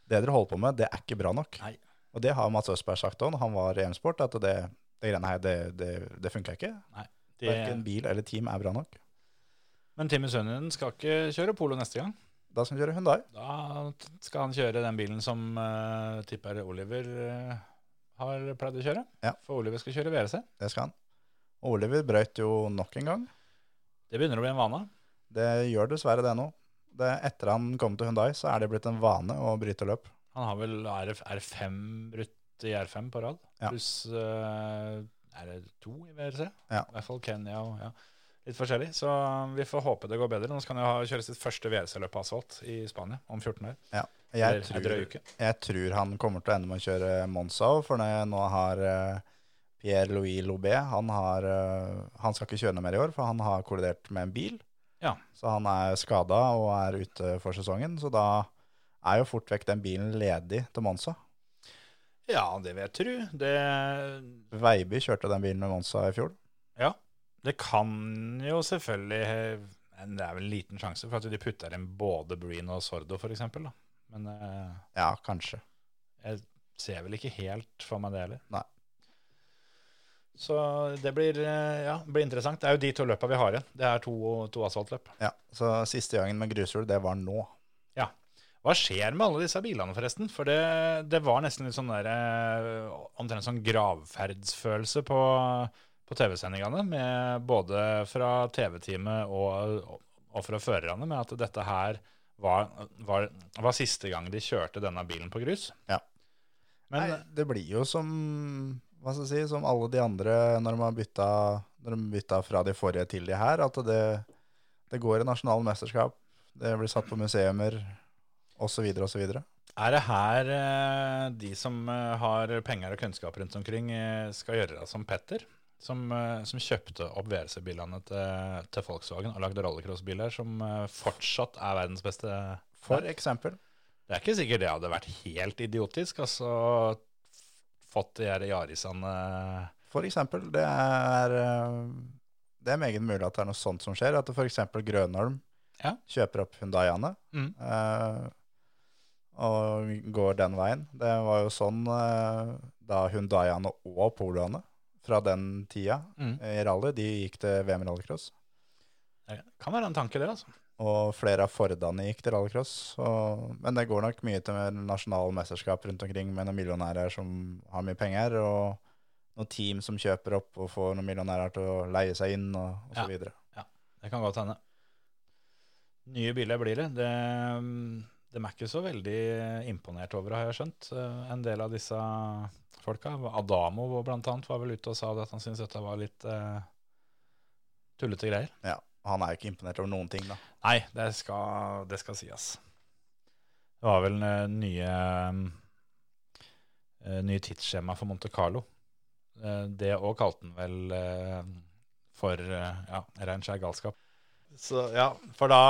det dere holder på med, det er ikke bra nok. Nei. Og det har Mats Østberg sagt òg når han var i M-sport, at det, det greiene her, det, det, det funker ikke. De, Verken bil eller team er bra nok. men Timmy Sønnen skal ikke kjøre Polo neste gang. Da skal han kjøre Hyundai. Da skal han kjøre den bilen som uh, tipper Oliver eh, har pleid å kjøre. Ja. For Oliver skal kjøre WRC. Det skal han. Oliver brøyt jo nok en gang. Det begynner å bli en vane. Det gjør dessverre det nå. Det, etter han kom til Hyundai, så er det blitt en vane å bryte løp. Han har vel RF, R5 brutt i R5 på rad, Ja. pluss uh, er det to i WRC? Ja. I hvert fall Kenya og ja, litt forskjellig. Så vi får håpe det går bedre. Nå skal han jo ha, kjøre sitt første WRC-løp på asfalt i Spania om 14 år. Ja. Jeg, tror, jeg tror han kommer til å ende med å kjøre Monza òg, for nå har eh, Pierre-Louis Lobé han, har, eh, han skal ikke kjøre noe mer i år, for han har kollidert med en bil. Ja. Så han er skada og er ute for sesongen. Så da er jo fort vekk den bilen ledig til Monza. Ja, det vil jeg tro. Det, Veiby kjørte den bilen med Monza i fjor. ja, det kan jo selvfølgelig Det er vel en liten sjanse for at de putter inn både Breen og Sordo, f.eks. Men eh, Ja, kanskje. jeg ser vel ikke helt for meg det heller. Nei. Så det blir, eh, ja, blir interessant. Det er jo de to løpa vi har igjen. Det er to, to asfaltløp. Ja, Så siste gangen med grushjul, det var nå. Ja. Hva skjer med alle disse bilene, forresten? For det, det var nesten litt sånn der eh, Omtrent sånn gravferdsfølelse på, på TV-sendingene, med både fra TV-teamet og, og fra førerne, med at dette her var, var, var siste gang de kjørte denne bilen på grus. Ja. Men Nei, det blir jo som hva skal jeg si, som alle de andre når de har bytta, de bytta fra de forrige til de her, at det, det går i nasjonale mesterskap, det blir satt på museumer, osv., osv. er det her eh, de som eh, har penger og kunnskap rundt omkring, eh, skal gjøre det som Petter? Som, eh, som kjøpte opp VRC-bilene til, til Volkswagen og lagde rallycrossbiler som eh, fortsatt er verdens beste. For eksempel. Det er ikke sikkert det hadde vært helt idiotisk. altså Fått de her Yarisene For eksempel, det er, eh, det er meget mulig at det er noe sånt som skjer. At eksempel Grønholm Ja. kjøper opp Hyundaiene Mm. eh, og går den veien. Det var jo sånn eh, da Hyundaiene og Poloene fra den tida Mm. i rally, de gikk til VM rallycross. Det kan være en tanke, det. altså. Og flere av Fordene gikk til rallycross. og- Men det går nok mye til nasjonale mesterskap rundt omkring med noen millionærer som har mye penger, og noen team som kjøper opp og får noen millionærer til å leie seg inn, og, og Ja. så videre. Det kan godt hende. Nye biler blir det. det. De er ikke så veldig imponert over det, har jeg skjønt. Eh, En del av disse folka. Adamo blant annet var vel ute og sa at han syntes dette var litt uh, tullete greier. Ja, Han er jo ikke imponert over noen ting, da. Nei, det skal, det skal sies. Det var vel eh, nye nye tidsskjema for Monte Carlo. Det òg kalte han vel for ja, rein skjær galskap. Så ja, For da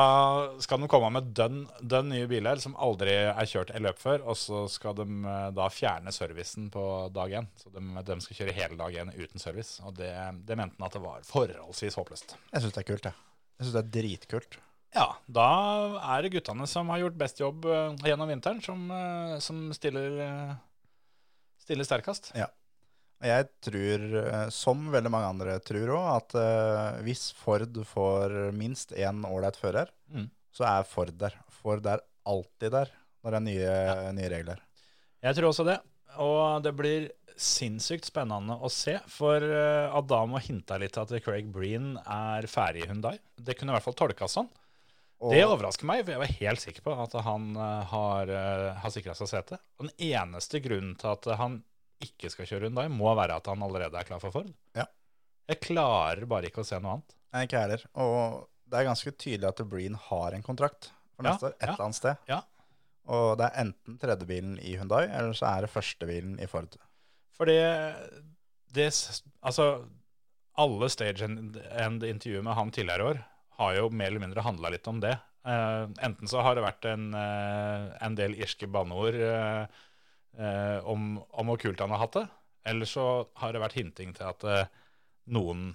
skal de komme med dønn, dønn nye biler som aldri er kjørt i løp før, og så skal de eh, da fjerne servicen på dag én. Så de, de skal kjøre hele dag én uten service. Og det, det mente han at det var forholdsvis håpløst. Jeg syns det er kult, jeg. Jeg syns det er dritkult. Ja, da er det guttene som har gjort best jobb eh, gjennom vinteren, som, eh, som stiller, stiller sterkest. Og jeg tror, eh, som veldig mange andre tror òg, at uh, hvis Ford får minst én ålreit fører, Mm. så er Ford der. Ford er alltid der når det er nye, nye regler. Jeg tror også det. Og det blir sinnssykt spennende å se. For Adam Adamo hinta litt at Craig Breen er ferdig i Hyundai. Det kunne i hvert fall tolkes sånn. Og, Det overrasker meg, for jeg var helt sikker på at han har, uh, har sikra seg sete. Den eneste grunnen til at han ikke skal kjøre Hyundai, må være at han allerede er klar for Ford. Ja. Jeg klarer bare ikke å se noe annet. Nei, ikke heller. Og det er ganske tydelig at Breen har en kontrakt for Ja, neste år, et ja. eller annet sted. Og det er enten tredjebilen i Hyundai, eller så er det førstebilen i Ford. Fordi det Altså, alle stage and, and intervjuer med han tidligere i år har jo mer eller mindre handla litt om det. Uh, enten så har det vært en, uh, en del irske banneord eh, eh, om, om hvor kult han har hatt det, eller så har det vært hinting til at eh, noen,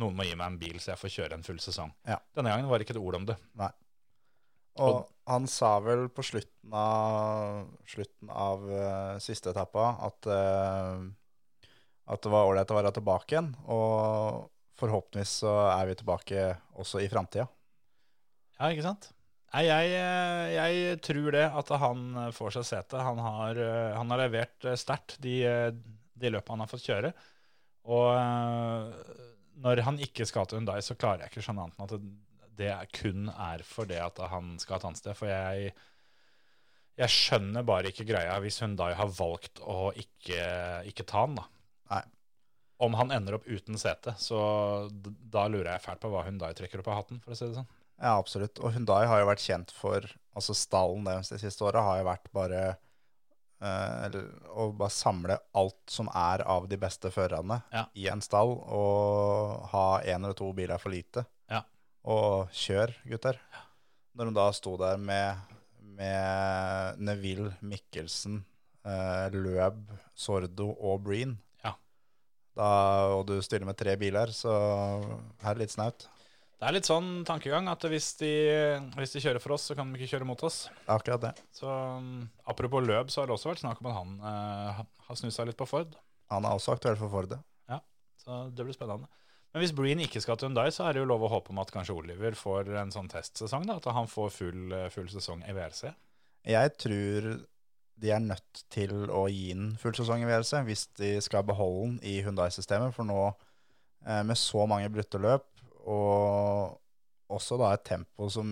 noen må gi meg en bil så jeg får kjøre en full sesong. Ja. Denne gangen var det ikke et ord om det. Og han sa vel på slutten av, slutten av uh, siste etappa at, uh, at det var ålreit å være tilbake igjen. Og forhåpentligvis så er vi tilbake også i framtida. Ja, ikke sant? Nei, jeg, eh, jeg tror det, at han eh, får seg sete. Han har, eh, han har levert sterkt de, de løpene han har fått kjøre. Og når han ikke skal til Hyundai, så klarer jeg ikke å skjønne annet enn at det, det kun er for det at han skal et annet sted. For jeg, jeg skjønner bare ikke greia hvis Hyundai har valgt å ikke, ikke ta han, da. Nei. Om han ender opp uten sete, så da lurer jeg fælt på hva Hyundai trekker opp av hatten, for å si det sånn. Ja, absolutt. Og Hyundai har jo vært kjent for Altså stallen deres de siste åra har jo vært bare eh, Å bare samle alt som er av de beste førerne Ja. i en stall, og ha én eller to biler for lite. Ja. Og kjør, gutter. Når de da sto der med, med Neville, Mikkelsen, eh, Løb, Sordo og Breen, Ja. da, og du stiller med tre biler, så er det litt snaut. Det er litt sånn tankegang at hvis de, hvis de kjører for oss, så kan de ikke kjøre mot oss. Akkurat det. Så um, Apropos løp, så har det også vært snakk om at han eh, har seg litt på Ford. Han er også aktuell for Ford. Ja, Så det blir spennende. Men hvis Breen ikke skal til Hyundai, så er det jo lov å håpe om at kanskje Oliver får en sånn testsesong. da, At han får full, eh, full sesong i VRC. Jeg tror de er nødt til å gi den full sesong i VRC hvis de skal beholde den i Hyundai-systemet. For nå, eh, med så mange brutte løp, og også da et tempo som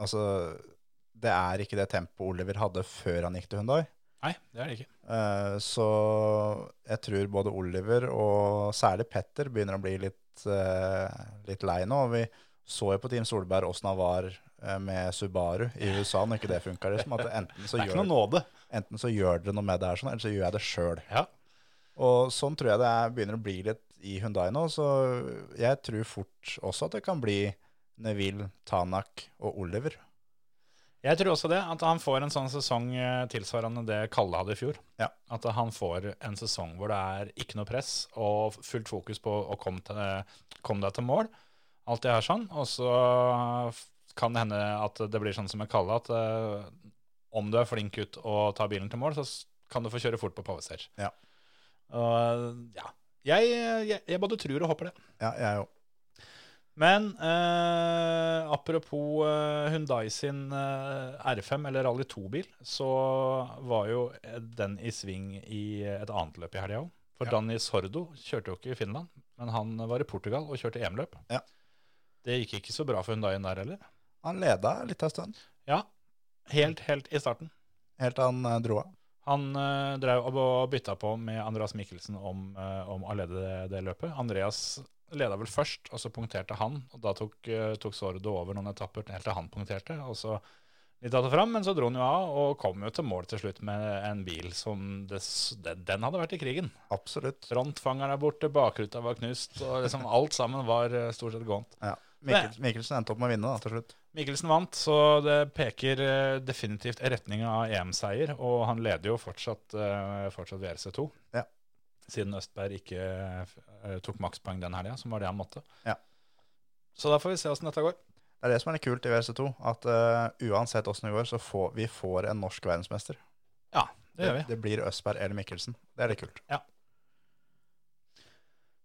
Altså, det er ikke det tempoet Oliver hadde før han gikk til Hyundai. Nei, det er det ikke. Uh, Så jeg tror både Oliver og særlig Petter begynner å bli litt, uh, litt lei nå. Vi så jo på Team Solberg åssen han var eh, med Subaru i USA når ikke det funka. Liksom, enten, så Det gjør- enten så gjør dere noe med det her, sånn, eller så gjør jeg det sjøl. Ja. Og sånn tror jeg det er, begynner å bli litt i Hyundai nå. Så jeg tror fort også at det kan bli Neville, Tanak og Oliver. Jeg tror også det, at han får en sånn sesong eh, tilsvarende det Kalle hadde i fjor. Ja. At han får en sesong hvor det er ikke noe press og fullt fokus på å komme, til, komme deg til mål. Alt det her sånn. Og så kan det hende at det blir sånn som med Kalle, at uh, om du er flink gutt og tar bilen til mål, så kan du få kjøre fort på Powerstage. Ja. Uh, ja. Jeg, jeg, jeg både tror og håper det. Ja, jeg òg. Men eh, apropos eh, Hyundai sin eh, R5 eller Rally 2-bil, så var jo den i sving i et annet løp i helga òg. For Ja. Danny Sordo kjørte jo ikke i Finland, men han var i Portugal og kjørte EM-løp. Ja. Det gikk ikke så bra for Hundaien der heller. Han leda litt av stund, Ja, helt, helt i starten. helt til han eh, dro av. Han uh, drev og bytta på med Andreas Mikkelsen om, eh, om å lede det, det løpet. Andreas leda vel først, og så punkterte han. og Da tok, eh, tok Sordo over noen etapper helt til han punkterte. og så litt av det fram, Men så dro han jo av og kom jo til mål til slutt med en bil som det, den hadde vært i krigen. Absolutt. Frontfangeren er borte, bakruta var knust, og liksom alt sammen var stort sett gåent. Ja. Mikkel, Mikkelsen endte opp med å vinne da, til slutt. Mikkelsen vant, så det peker eh, definitivt i retning av EM-seier. Og han leder jo fortsatt, eh, fortsatt VRC2. Ja. Siden Østberg ikke eh, tok makspoeng den helga, som var det han måtte. Ja. Så da får vi se åssen dette går. Det er det som er litt kult i VRC2. at uh, uansett åssen det går, så får vi får en norsk verdensmester. Ja, det gjør vi. Det blir Østberg eller Mikkelsen. Det er litt kult. Ja.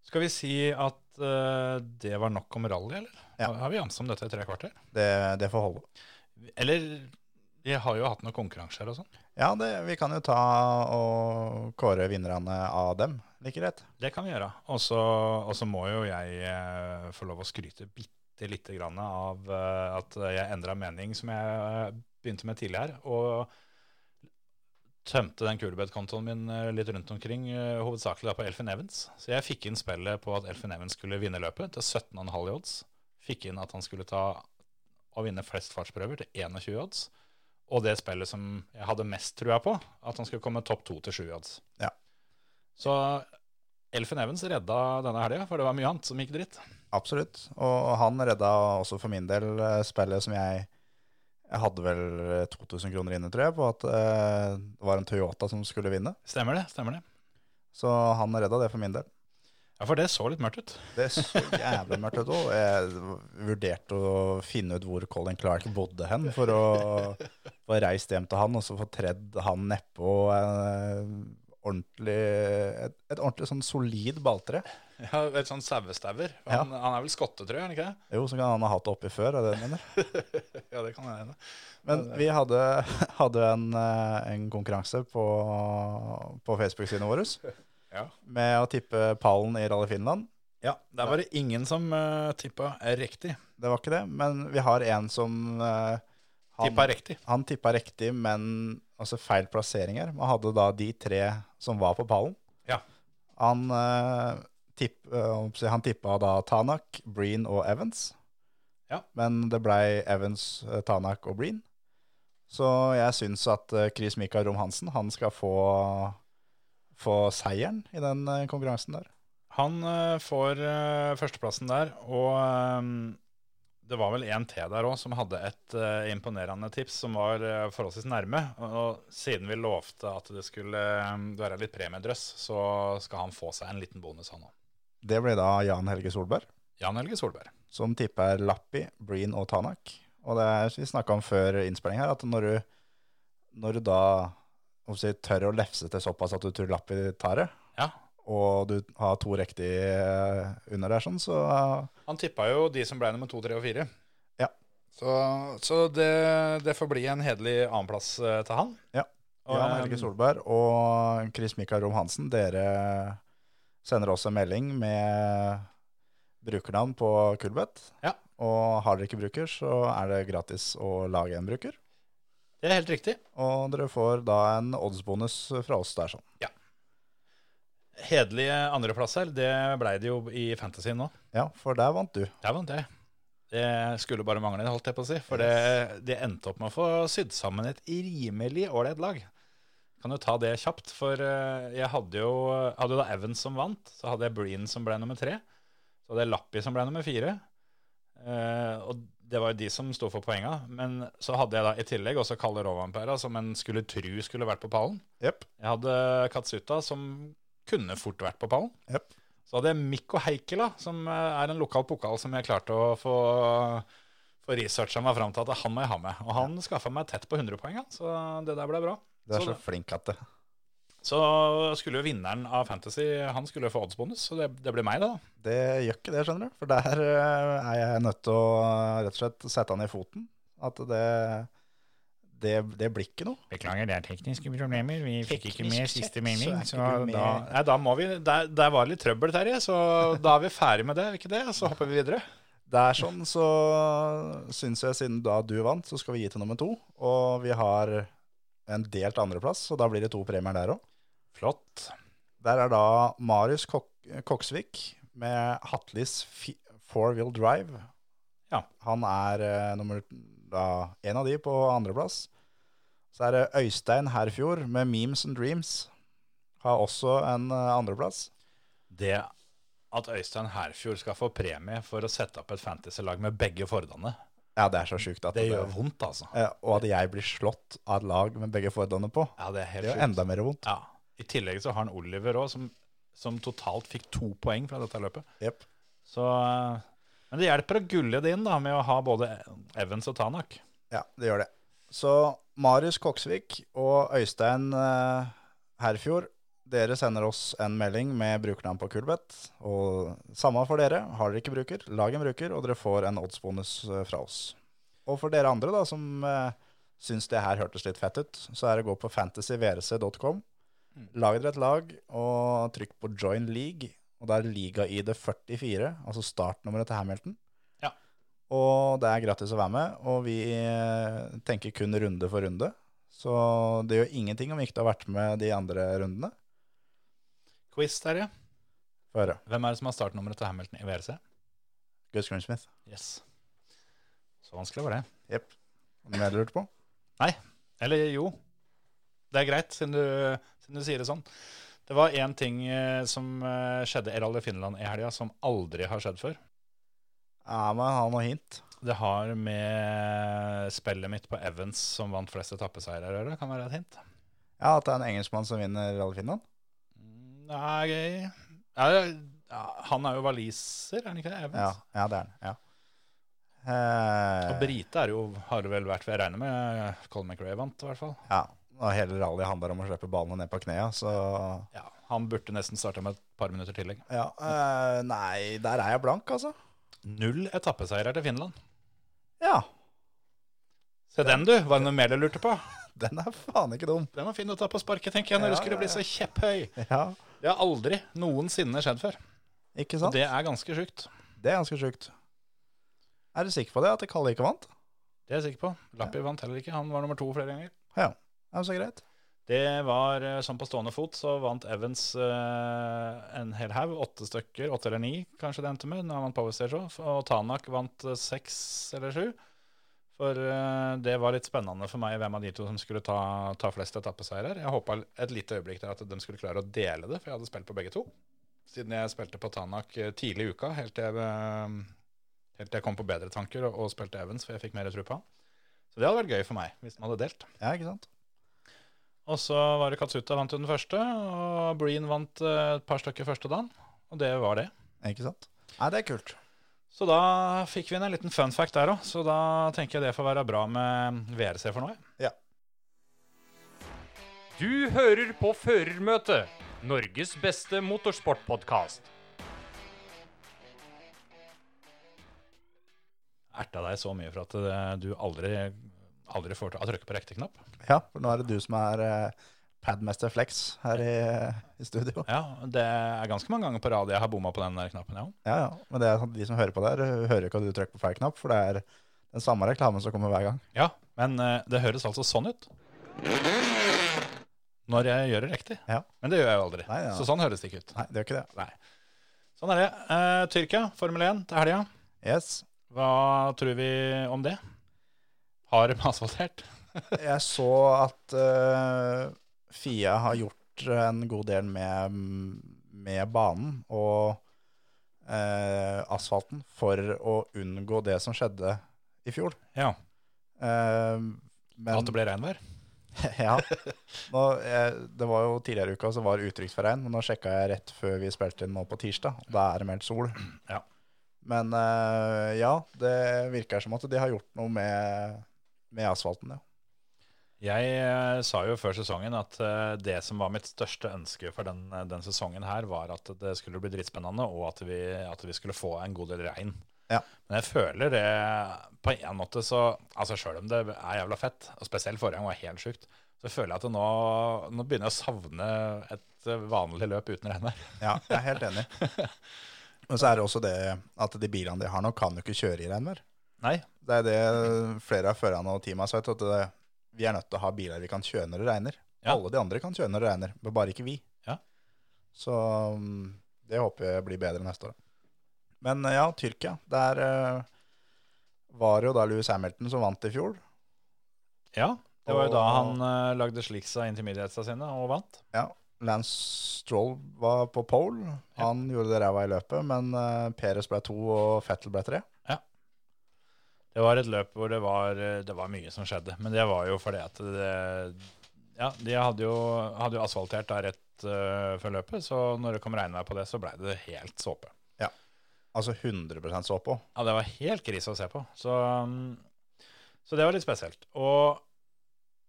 Skal vi si at eh, det var nok om rally, eller? Ja. Har vi jamsa om dette i tre kvarter? Det, det får holde. Eller vi har jo hatt noen konkurranser og sånn. Ja, det, vi kan jo ta og kåre vinnerne av dem. Like greit. Det kan vi gjøre. Og så må jo jeg uh, få lov å skryte bitte lite grann av uh, at jeg endra mening, som jeg begynte med tidligere. Og tømte den kulebed-kontoen min eh, litt rundt omkring, eh, hovedsakelig da på Elfin Evans. Så jeg fikk inn spillet på at Elfin Evans skulle vinne løpet til 17,5 i odds. Fikk inn at han skulle ta og vinne flest fartsprøver til 21 odds. og det spillet som jeg hadde mest trua på, at han skulle komme topp to til sju odds. Ja. Så Elfin Evans redda denne helga, for det var mye annet som gikk dritt. Absolutt. Og han redda også for min del eh, spillet som jeg Jeg hadde vel 2000 kroner inne, tror jeg, på at eh, det var en Toyota som skulle vinne. Stemmer det? stemmer det. Så han redda det for min del. Ja, For det så litt mørkt ut. Det så jævlig mørkt ut òg. Jeg vurderte å finne ut hvor Colin Clark bodde hen, for å få reist hjem til han og så få tredd han nedpå en et, et ordentlig sånn solid balltre. Ja, Et sånn sauestauer. Ja. Han, han er vel skotte, tror jeg? ikke det? Jo, så kan han ha hatt det oppi før, er det det du mener? Ja, det kan hende. Men vi hadde, hadde en, eh, en konkurranse på, på Facebook-siden vår Ja. med å tippe pallen i Rally Finland. ja. Der var det ingen som uh, tippa riktig. Det var ikke det, men vi har en som uh, han, Tippa riktig. han tippa riktig, men altså feil plasseringer. Man hadde da de tre som var på pallen. Ja. Han, eh, tipp, eh, han tippa da Tanak, Breen og Evans. Ja. Men det blei Evans, eh, Tanak og Breen. Så jeg syns at eh, Chris Mikael Rom-Hansen han skal få, få seieren i den konkurransen der. Han får førsteplassen der, og det var vel en til der òg som hadde et imponerende tips som var forholdsvis nærme. Og, og siden vi lovte at det skulle være litt premiedrøss, så skal han få seg en liten bonus, han òg. Det ble da Jan Helge Solberg. Jan Helge Solberg. som tipper Lappi, Breen og Tanak. Og det er, vi snakka om før innspilling her, at når du, når du da si, tør å lefse til såpass at du tror Lappi tar det, Ja. og du har to riktige eh, under der, sånn, så Han tippa jo de som ble nummer to, tre og fire. Ja. Så, så det, det får bli en hederlig annenplass eh, til han. Ja. Jan Helge Solberg og Chris Mikael Rom-Hansen, dere sender en melding med brukernavn på Kulbeth. Ja. Og har dere ikke bruker, så er det gratis å lage en bruker. Det er helt riktig. Og dere får da en oddsbonus fra oss der sånn. Ja. Hederlige andreplasser, det blei det jo i Fantasy nå. Ja, for der vant du. Der vant jeg. Det skulle bare mangle, holdt jeg på å si. For det, det endte opp med å få sydd sammen et rimelig ålreit lag. Kan jo ta det kjapt, for eh, jeg hadde jo, hadde jo da Evans som vant. Så hadde jeg Breen som ble nummer tre. Så hadde jeg Lappi som ble nummer fire. Eh, og det var jo de som sto for poenga. Men så hadde jeg da i tillegg også Kalle Rovampera, som en skulle tru skulle vært på pallen. Yep. Jeg hadde Katsuta, som kunne fort vært på pallen. Yep. Så hadde jeg Mikko Heikela, som eh, er en lokal pokal som jeg klarte å få, for researcha meg fram til at han må jeg ha med. Og han skaffa meg tett på 100 poeng, så det der ble bra. Du er Så så flink at det. Så skulle jo vinneren av Fantasy Han skulle jo få oddsbonus, så det, det blir meg, det, da. Det gjør ikke det, skjønner du. For der eh, er jeg nødt til å rett og slett sette han i foten. At det, det, det blir ikke noe. Beklager, det er tekniske problemer. Vi fikk ikke med siste så er Så, da, nei, da må vi Der, der var det litt trøbbel, Terje, så da er vi ferdig med det, ikke det? Så hopper vi videre. Det er sånn, så syns jeg siden da du vant, så skal vi gi til nummer to. Og vi har en delt andreplass, så da blir det to premier der òg. Flott. Der er da Marius Kok Koksvik med Hatlis Four Wheel Drive. Ja. Han er uh, nummer da, en av de på andreplass. Så er det Øystein Herfjord med Memes and Dreams. Har også en uh, andreplass. Det at Øystein Herfjord skal få premie for å sette opp et fantasy-lag med begge fordene, Ja, det er så sjukt Det, det gjør vondt, altså. Og at jeg blir slått av et lag med begge fordene på. Ja, det er helt Det gjør sykt. enda mer vondt. Ja. I tillegg så har han Oliver òg, som, som totalt fikk to poeng fra dette løpet. Yep. Så, men det hjelper å gulle det inn da, med å ha både Evans og Tanak. Ja, det gjør det. Så Marius Koksvik og Øystein eh, Herfjord, dere sender oss en melding med brukernavn på Kulbeth. Og samme for dere. Har dere ikke bruker, lag en bruker, og dere får en oddsbonus eh, fra oss. Og for dere andre da, som eh, syns det her hørtes litt fett ut, så er det å gå på fantasyvrc.com. Lag dere et lag, og trykk på join league. Og da er liga-ID 44, altså startnummeret til Hamilton. Ja. Og det er gratis å være med, og vi eh, tenker kun runde for runde. Så det gjør ingenting om ikke du har vært med de andre rundene. Quiz, Terje. Få høre. Hvem er det som har startnummeret til Hamilton i VRC? Gus Grinsmith. Yes. Så vanskelig var det. Jepp. Noe mer du lurte på? Nei, Eller jo, det er greit, siden du, siden du sier det sånn. Det var én ting eh, som eh, skjedde i Rally Finland i helga, som aldri har skjedd før. Ja, men ha noe hint. Det har med spillet mitt på Evans, som vant flest etappeseiere, å gjøre. Kan være et hint. Ja, At det er en engelskmann som vinner Rally Finland? Nei, han er jo waliser, er han ikke det? Ja, Evans? ja det er han. ja. Eh, Og Brite er jo, har det vel vært, for jeg regne med. Colin McRae vant, i hvert fall. ja, og hele rally handler om å slippe ballene ned på knærne, så Ja, Han burde nesten starta med et par minutter tillegg. ja, eh, Nei, der er jeg blank, altså. Null etappeseirer til Finland. Ja, Se den, du. Var det noe mer du lurte på? den er faen ikke dum. Den var fin å ta på sparket, tenker jeg, når Ja, du skulle bli så kjepphøy. Ja, Det har aldri noensinne skjedd før. ikke sant? Og det er ganske sjukt. Det er ganske sjukt. Er du sikker på det, at Kalle ikke vant? Det er jeg sikker på. Lappi vant heller ikke. Han var nummer to flere ganger. Ja, det er så greit. Det var sånn på stående fot, så vant Evans eh, en hel haug. Åtte stykker. Åtte eller ni, kanskje det endte med. Når han vant Power Stage òg. Og Tanak vant eh, seks eller sju. For eh, det var litt spennende for meg hvem av de to som skulle ta, ta flest etappeseirer. Jeg håpa et lite øyeblikk der at de skulle klare å dele det, for jeg hadde spilt på begge to. Siden jeg spilte på Tanak eh, tidlig i uka, helt til jeg, eh, helt til jeg kom på bedre tanker og, og spilte Evans, for jeg fikk mer tro på han. Så det hadde vært gøy for meg hvis de hadde delt. Ja, ikke sant? Og så var det Katsuta vant den første, og Breen vant et par stykker første dagen. Og det var det. Ikke sant? Nei, det er kult. Så da fikk vi inn en liten fun fact der òg. Så da tenker jeg det får være bra med VRC for nå. Ja. Du hører på Førermøtet, Norges beste motorsportpodkast. Erta deg så mye for at eh, du aldri, aldri får til å trykke på riktig knapp. Ja, for nå er det du som er eh, Padmaster Flex her i, i studio. Ja, det er ganske mange ganger på rad jeg har bomma på den der knappen, ja. Ja, ja. Men det er sånn, de som hører på der, hører ikke at du trykker på feil knapp, for det er den samme reklamen som kommer hver gang. Ja, men eh, det høres altså sånn ut. Når jeg gjør det riktig. Ja. Men det gjør jeg jo aldri. Nei, ja. Så sånn høres det ikke ut. Nei, det gjør ikke det. Nei. Sånn er det. Eh, Tyrkia, Formel 1 til helga. Yes. Hva tror vi om det? Har de asfaltert? Jeg så at eh, Fia har gjort en god del med, med banen og eh, asfalten for å unngå det som skjedde i fjor. Ja. Eh, men, At det ble regnvær? ja. Nå, jeg, det var jo tidligere i uka så var det utrygt for regn, men nå sjekka jeg rett før vi spilte inn nå på tirsdag. og Da er det meldt sol. Ja. Men eh, ja, det virker som at de har gjort noe med, med asfalten, ja. Jeg eh, sa jo før sesongen at eh, det som var mitt største ønske for den, eh, den sesongen her, var at det skulle bli dritspennende, og at vi, at vi skulle få en god del regn. Ja. Men jeg føler det på en måte så Altså sjøl om det er jævla fett, og spesielt forrige gang var helt sjukt, så føler jeg at nå, nå begynner jeg å savne et vanlig løp uten regnvær. Ja, jeg er helt enig. Men så er det også det at de bilene de har nå, kan jo ikke kjøre i regnvær. Nei. Det er det flere av førerne og teamet har sagt, at det, vi er nødt til å ha biler vi kan kjøre når det regner. Ja. Alle de andre kan kjøre når det regner, men bare ikke vi. Ja. Så um, det håper jeg blir bedre neste år. Men ja, Tyrkia. Der eh, var det jo da Louis Hamilton som vant i fjor. Ja, det var jo da han uh, lagde sliksa intermediatesa sine og vant. Ja, Lance Stroll var på pole. Han gjorde det ræva i løpet, men uh, Perez ble to og Fettel ble tre. Det var et løp hvor det var, eh, det var mye som skjedde. Men det var jo fordi at det Ja, de hadde jo, hadde jo asfaltert der rett uh, før løpet, så når det kom regnvær på det, så blei det helt såpe. Ja, Altså 100 såpe òg? Ja, det var helt krise å se på. Så, um, så det var litt spesielt. Og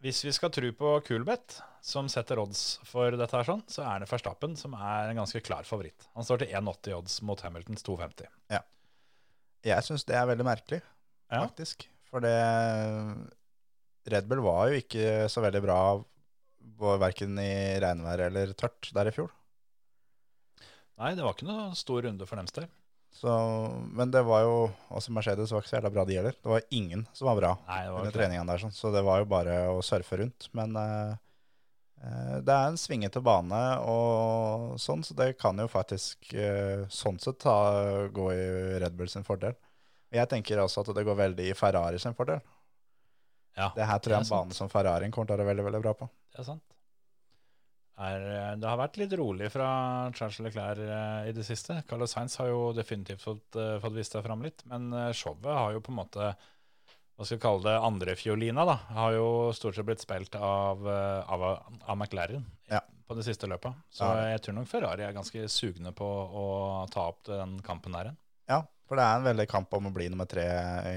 hvis vi skal tro på Kulbeth, som setter odds for dette her sånn, så er det Verstappen som er en ganske klar favoritt. Han står til 1,80 odds mot Hamiltons 2,50. Ja. Jeg syns det er veldig merkelig, Ja. faktisk. For det Red Bull var jo ikke så veldig bra verken i regnvær eller tørt der i fjor. Nei, det var ikke noe stor runde for dem del. Så, men det var jo også Mercedes var ikke så jævla bra, de heller. Det var ingen som var bra Nei, var under treningene der, sånn. så det var jo bare å surfe rundt. Men eh, eh, det er en svingete bane og sånn, så det kan jo faktisk eh, sånn sett ta, gå i Red Bull sin fordel. Jeg tenker også at det går veldig i Ferrari sin fordel. Ja, Det her tror jeg er en bane som Ferrarien kommer til å være veldig veldig bra på. Det er sant. Er, eh, det har vært litt rolig fra Charles Leclerc eh, i det siste. Carlos Sainz har jo definitivt fått, eh, fått vist seg fram litt, men showet har jo på en måte hva skal vi kalle det, andrefiolina, da, har jo stort sett blitt spilt av, av, av McLaren Ja. på det siste løpet. Så Ja. jeg tror nok Ferrari er ganske sugne på å ta opp den kampen der igjen. Ja, for det er en veldig kamp om å bli nummer tre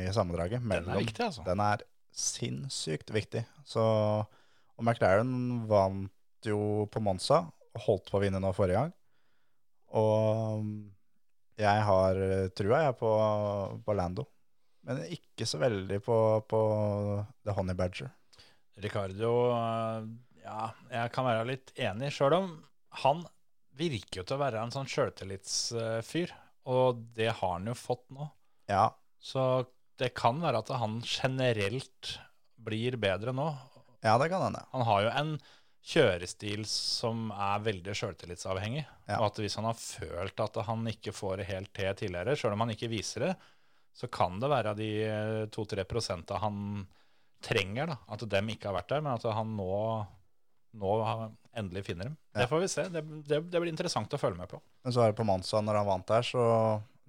i sammendraget. Den er viktig, altså. Den er sinnssykt viktig. Så, og McLaren vant jo på Monza og holdt på å vinne nå forrige gang. Og jeg har trua jeg på, på Lando, men ikke så veldig på, på The Honey Badger. Ricardo, eh, ja, jeg kan være litt enig, sjøl om han virker jo til å være en sånn sjøltillitsfyr, og det har han jo fått nå. Ja, Så det kan være at han generelt blir bedre nå. ja det kan hende. Han har jo en kjørestil som er veldig sjøltillitsavhengig. Ja. Og at hvis han har følt at han ikke får det helt til tidligere, sjøl om han ikke viser det, så kan det være de to-tre prosenta han trenger, da, at dem ikke har vært der, men at han nå, nå endelig finner dem. Ja. Det får vi se. Det, det, det blir interessant å følge med på. Men så er det på Monza, når han vant der, så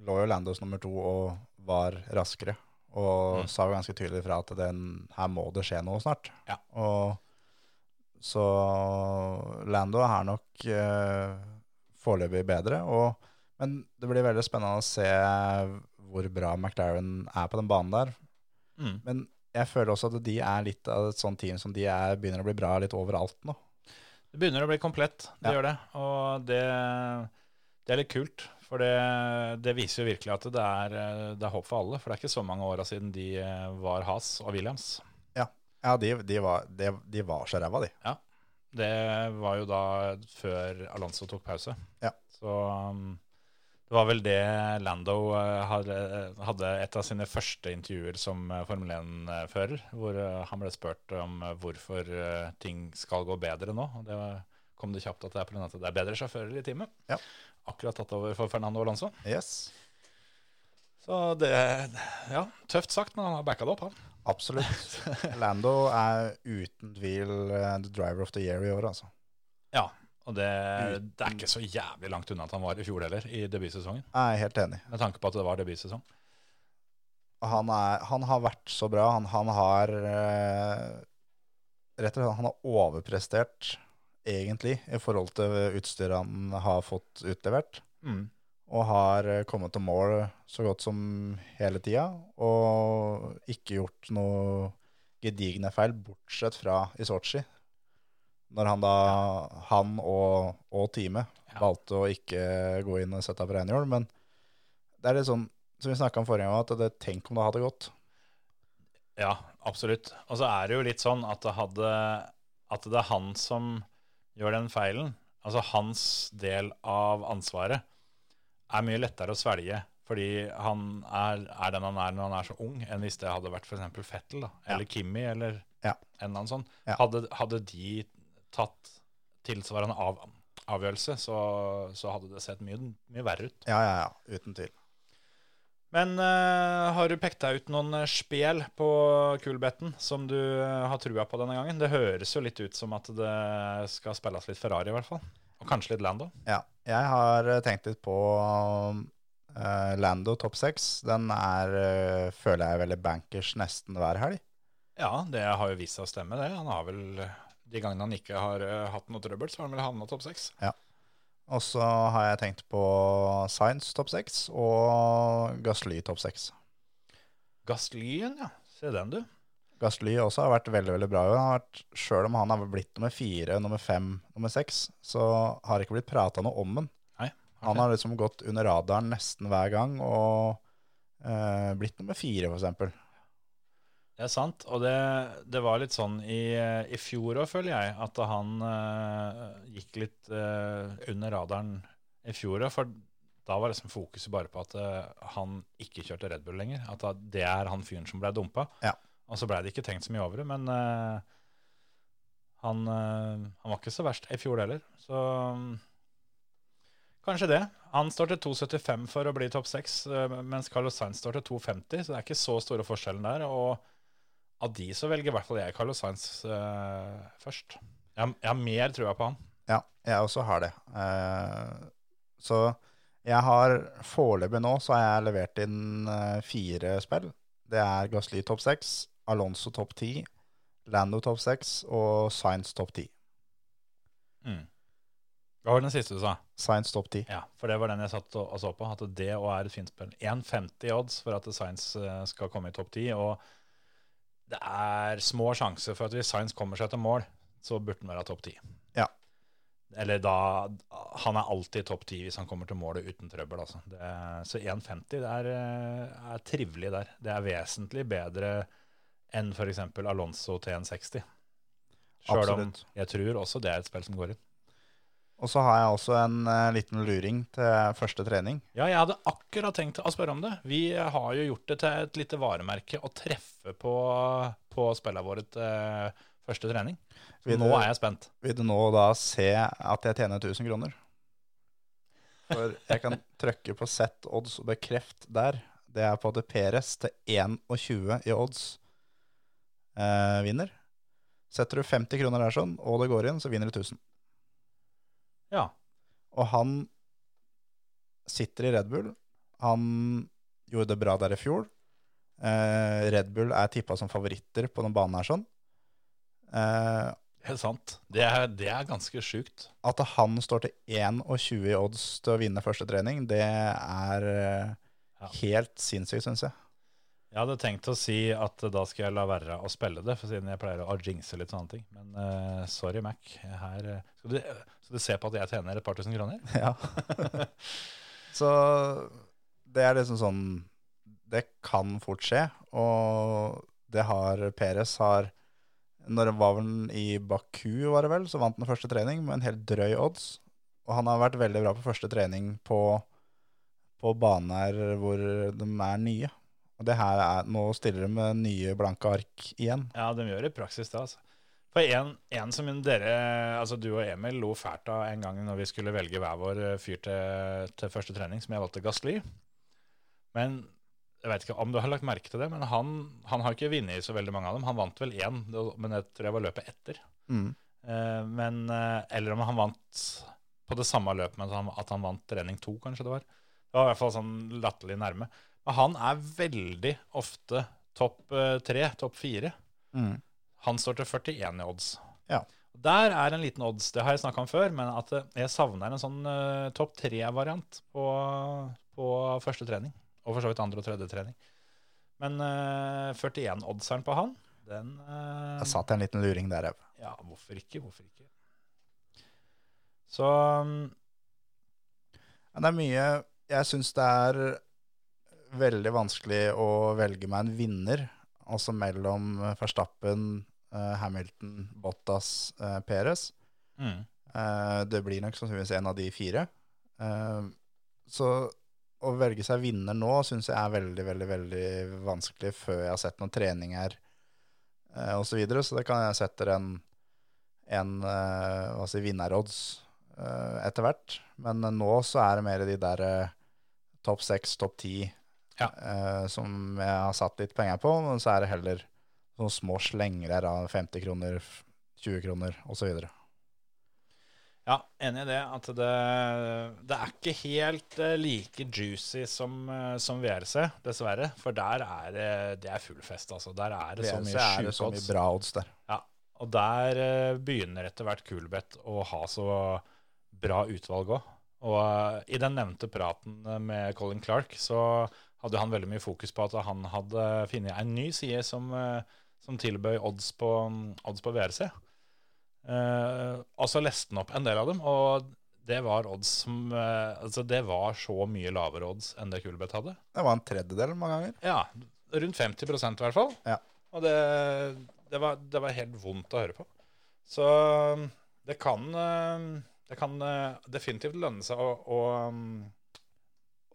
lå jo Landos nummer to og var raskere. Og Mm. sa jo ganske tydelig fra at den, her må det skje noe snart. Ja. Og så Lando er nok eh, foreløpig bedre. Og, men det blir veldig spennende å se hvor bra McLaren er på den banen der. Mm. Men jeg føler også at de er litt av et sånt team som de er, begynner å bli bra litt overalt nå. Det begynner å bli komplett, det Ja. gjør det. Og det, det er litt kult. For det, det viser jo virkelig at det er, det er håp for alle. For det er ikke så mange åra siden de eh, var Has og Williams. Ja, de, de, var, de, de var så ræva, de. Ja. Det var jo da før Alonso tok pause. Ja. Så um, det var vel det Lando eh, hadde, hadde et av sine første intervjuer som eh, Formel 1-fører, hvor eh, han ble spurt om eh, hvorfor eh, ting skal gå bedre nå. Og det kom det kjapt at det er pga. at det er bedre sjåfører i teamet. Ja. Akkurat tatt over for Fernando Alonso. Yes, Så det Ja, tøft sagt, men han har backa det opp, han. absolutt. Lando er uten tvil eh, the driver of the year i år, altså. Ja. Og det, det er ikke så jævlig langt unna at han var i fjor heller, i debutsesongen. Jeg er helt enig. Med tanke på at det var debutsesong. Han, er, han har vært så bra. Han, han har eh, Rett og slett han har overprestert, egentlig, i forhold til utstyret han har fått utlevert. Mm. Og har eh, kommet til mål så godt som hele tida. Og ikke gjort noe gedigne feil, bortsett fra i Sotsji. Når han da, han og, og teamet, Ja. valgte å ikke gå inn og sette opp rengjøl. Men det er litt sånn, som vi snakka om forrige gang, at det, tenk om det hadde gått. Ja, absolutt. Og så er det jo litt sånn at det, hadde, at det er han som gjør den feilen. Altså hans del av ansvaret er mye lettere å svelge fordi han er, er den han er når han er så ung, enn hvis det hadde vært f.eks. Fettel da, eller Kimi eller Ja. en eller annen sånn. Ja. Hadde, hadde de tatt tilsvarende av, avgjørelse, så, så hadde det sett mye, mye verre ut. Ja, ja, ja. Uten tvil. Men uh, har du pekt deg ut noen eh, spel på kulbetten som du eh, har trua på denne gangen? Det høres jo litt ut som at det skal spilles litt Ferrari, i hvert fall. Og kanskje litt Lando. Ja, jeg har tenkt litt på uh, Lando topp seks. Den er, uh, føler jeg er veldig bankers nesten hver helg. Ja, det har jo vist seg å stemme, det. Han har vel De gangene han ikke har uh, hatt noe trøbbel, så har han vel havna topp seks. Og så har jeg tenkt på Science topp seks og Gasly topp seks. Gastlyen, ja. Se den, du. Gasly også har vært veldig veldig bra. Han selv om han har blitt nummer fire, nummer fem, nummer seks, så har det ikke blitt prata noe om den. Nei. Han har liksom gått under radaren nesten hver gang og eh, blitt nummer fire, for eksempel. Det er sant. Og det, det var litt sånn i, i fjor òg, føler jeg, at han uh, gikk litt uh, under radaren i fjor òg. For da var liksom fokuset bare på at uh, han ikke kjørte Red Bull lenger. At det er han fyren som ble dumpa. Ja. Og så blei det ikke tenkt så mye over det. Men han, han var ikke så verst i fjor heller. Så um, kanskje det. Han står til 2,75 for å bli topp 6, mens Carlos Sainz står til 2,50. Så det er ikke så store forskjellen der. Og av de så velger i hvert fall jeg Carlos Sainz uh, først. Jeg, jeg har mer trua på han. Ja, jeg også har det. Uh, så jeg har foreløpig nå så har jeg levert inn uh, fire spill. Det er Gasly topp seks, Alonso topp ti, Lando topp seks og Science topp ti. Mm. Hva var den siste du sa? Science topp ti. Ja, for det var den jeg satt og, og så på. At det òg er et fint spill. 1,50 odds for at Science skal komme i topp 10. Og det er små sjanser for at hvis Science kommer seg til mål, så burde han være topp 10. Ja. Eller da Han er alltid topp 10 hvis han kommer til målet uten trøbbel. Altså. Det er, så 1,50 det er, eh, er trivelig der. Det er vesentlig bedre enn f.eks. Alonso til 1,60. Sjøl om jeg tror også det er et spill som går inn. Og så har jeg også en uh, liten luring til første trening. Ja, jeg hadde akkurat tenkt å spørre om det. Vi har jo gjort det til et lite varemerke å treffe på, på spillene våre til første trening. Så Vil nå du- er jeg spent. Vil du nå da se at jeg tjener 1000 kroner? For jeg kan trykke på sett odds og bekreft der. Det er på at Peres til 21 i odds uh, vinner. Setter du 50 kroner der sånn, og det går inn, så vinner du 1000. Ja. Og han sitter i Red Bull. Han gjorde det bra der i fjor. Eh, Red Bull er tippa som favoritter på den banen her sånn. Eh, Helt sant. Det er, det er ganske sjukt. at han står til 21 i odds til å vinne første trening, det er eh, Ja. helt sinnssykt, syns jeg. Jeg hadde tenkt å si at da skal jeg la være å spille det, for siden jeg pleier å jinxe litt sånne ting. Men uh, sorry, Mac. Her, eh, skal, du, skal du se på at jeg tjener et par tusen kroner? Ja. Så det er liksom sånn Det kan fort skje, og det har Peres har Når det var vel i Baku, var det vel, så vant han første trening med en helt drøy odds. Og han har vært veldig bra på første trening på, på baner hvor de er nye. Og det her er, nå stiller de med nye blanke ark igjen. Ja, de gjør det i praksis det, altså. For en, en som dere, altså du og Emil, lo fælt av en gang når vi skulle velge hver vår eh, fyr til, til første trening, som jeg valgte Gasly. Men jeg vet ikke om du har lagt merke til det, men han, han har ikke vunnet så veldig mange av dem. Han vant vel én, men jeg tror jeg var løpet etter. Mm. Eh, men, eh, eller om han vant på det samme løpet, men at han vant trening to, kanskje det var. Det var i hvert fall sånn latterlig nærme. Han er veldig ofte topp eh, tre, topp fire. Mm. Han står til 41 i odds. Ja. Der er en liten odds, det har jeg snakka om før, men at eh, jeg savner en sånn uh, topp tre-variant på, på første trening. Og for så vidt andre og tredje trening. Men uh, 41-oddseren på han, den uh, Jeg satt en liten luring der, òg. Ja, hvorfor ikke? Hvorfor ikke? Så um, det er mye Jeg syns det er veldig vanskelig å velge meg en vinner, altså mellom Verstappen, eh, Hamilton, Bottas, eh, Perez. mm. Eh, Det blir nok sannsynligvis en av de fire. Eh, Så å velge seg vinner nå syns jeg er veldig, veldig veldig vanskelig før jeg har sett noen treninger eh, osv. Så, videre. så det kan jeg sette en, en eh, si, vinnerodds eh, etter hvert. Men eh, nå så er det mer de der eh, topp seks, topp ti Ja. uh, som jeg har satt litt penger på. Men så er det heller sånne små slengere av 50 kroner, 20 kroner osv. Ja, enig i det. At det, det er ikke helt eh, like juicy som, eh, som VRC, dessverre. For der er det, det er full fest, altså. Der er det så mye er det så mye bra odds der. Ja, og der begynner etter hvert Coolbet å ha så bra utvalg òg. Og i den nevnte praten med Colin Clark så hadde han veldig mye fokus på at han hadde funnet en ny side som, eh, som tilbød odds på, odds på VRC. Eh, og så leste han opp en del av dem, og det var odds som eh, Altså, det var så mye lavere odds enn det Coolbet hadde. Det var en tredjedel mange ganger. Ja, rundt 50% i hvert fall. Ja. Og det, det, var, det var helt vondt å høre på. Så um, det kan, det kan uh, definitivt lønne seg å, å, um,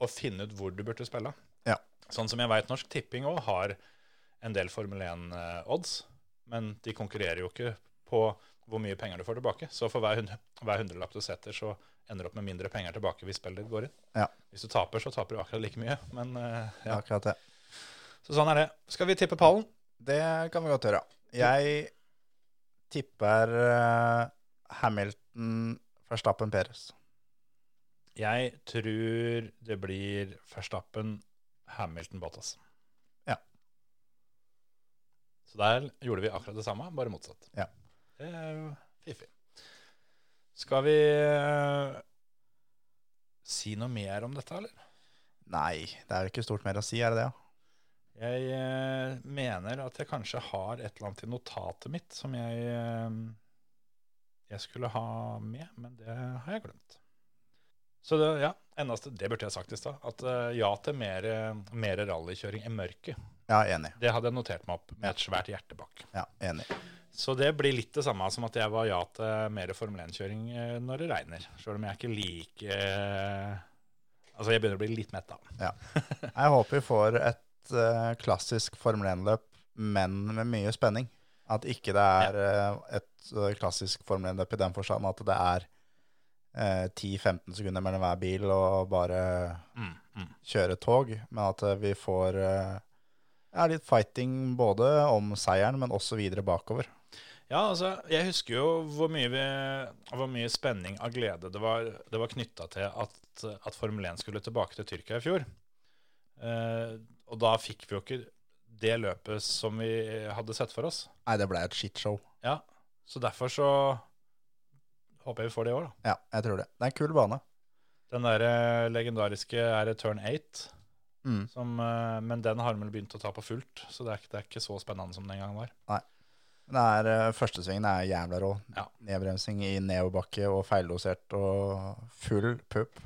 å finne ut hvor du burde spille. Sånn som jeg veit Norsk Tipping òg har en del Formel 1-odds, men de konkurrerer jo ikke på hvor mye penger du får tilbake. Så for hver, hundre, hver hundrelapp du setter, så ender du opp med mindre penger tilbake hvis spillet ditt går inn. Ja. Hvis du taper, så taper du akkurat like mye. Men Ja. ja. Akkurat det. Så sånn er det. Skal vi tippe pallen? Det kan vi godt gjøre. Jeg tipper eh, Hamilton, Verstappen, Peres. Jeg tror det blir Verstappen, Hamilton, Bottas. Ja. Så der gjorde vi akkurat det samme, bare motsatt. Ja. Det er jo fiffig. Skal vi eh, si noe mer om dette, eller? Nei, det er ikke stort mer å si, er det det? Jeg eh, mener at jeg kanskje har et eller annet i notatet mitt som jeg, eh, jeg skulle ha med, men det har jeg glemt. Så det, ja, eneste, det burde jeg sagt i stad. At eh, ja til mer, mer rallykjøring i mørket. Ja, enig. Det hadde jeg notert meg opp med et svært hjerte bak. Ja, enig. Så det blir litt det samme som at jeg var ja til mer Formel 1-kjøring eh, når det regner. Selv om jeg ikke liker eh, Altså, jeg begynner å bli litt mett av. Ja. Jeg håper vi får et uh, klassisk Formel 1-løp, men med mye spenning. At ikke det er eh, et uh, klassisk Formel 1-løp i den forstand at det er eh, 10-15 sekunder mellom hver bil og bare Mm, mm. kjøre tog, men at eh, vi får eh, ja, litt fighting både om seieren, men også videre bakover. Ja, altså, jeg husker jo hvor mye, vi, hvor mye spenning av glede det var, det var knytta til at, at Formel 1 skulle tilbake til Tyrkia i fjor. Eh, og da fikk vi jo ikke det løpet som vi hadde sett for oss. Nei, det ble et shitshow. Ja, Så derfor så håper vi får det i år, da. Ja, jeg tror det. Det er en kul bane. Den der eh, legendariske er turn 8, Mm. som, eh, men den har de vel begynt å ta på fullt, så det er, ikke, det er ikke så spennende som den gang var. Men det er, eh, Førstesvingen er jævla rå. Ja. Nedbremsing i nedoverbakke og feildosert og full pupp.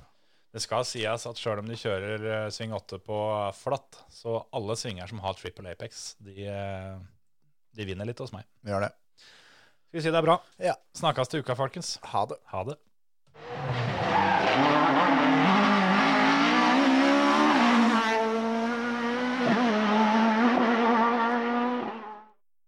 Det skal sies at sjøl om de kjører eh, sving 8 på flatt, så alle svinger som har triple apex, de, eh, de vinner litt hos meg. Vi gjør det. Skal vi si det er bra? Ja. Snakkes til uka, folkens. Ha det. Ha det.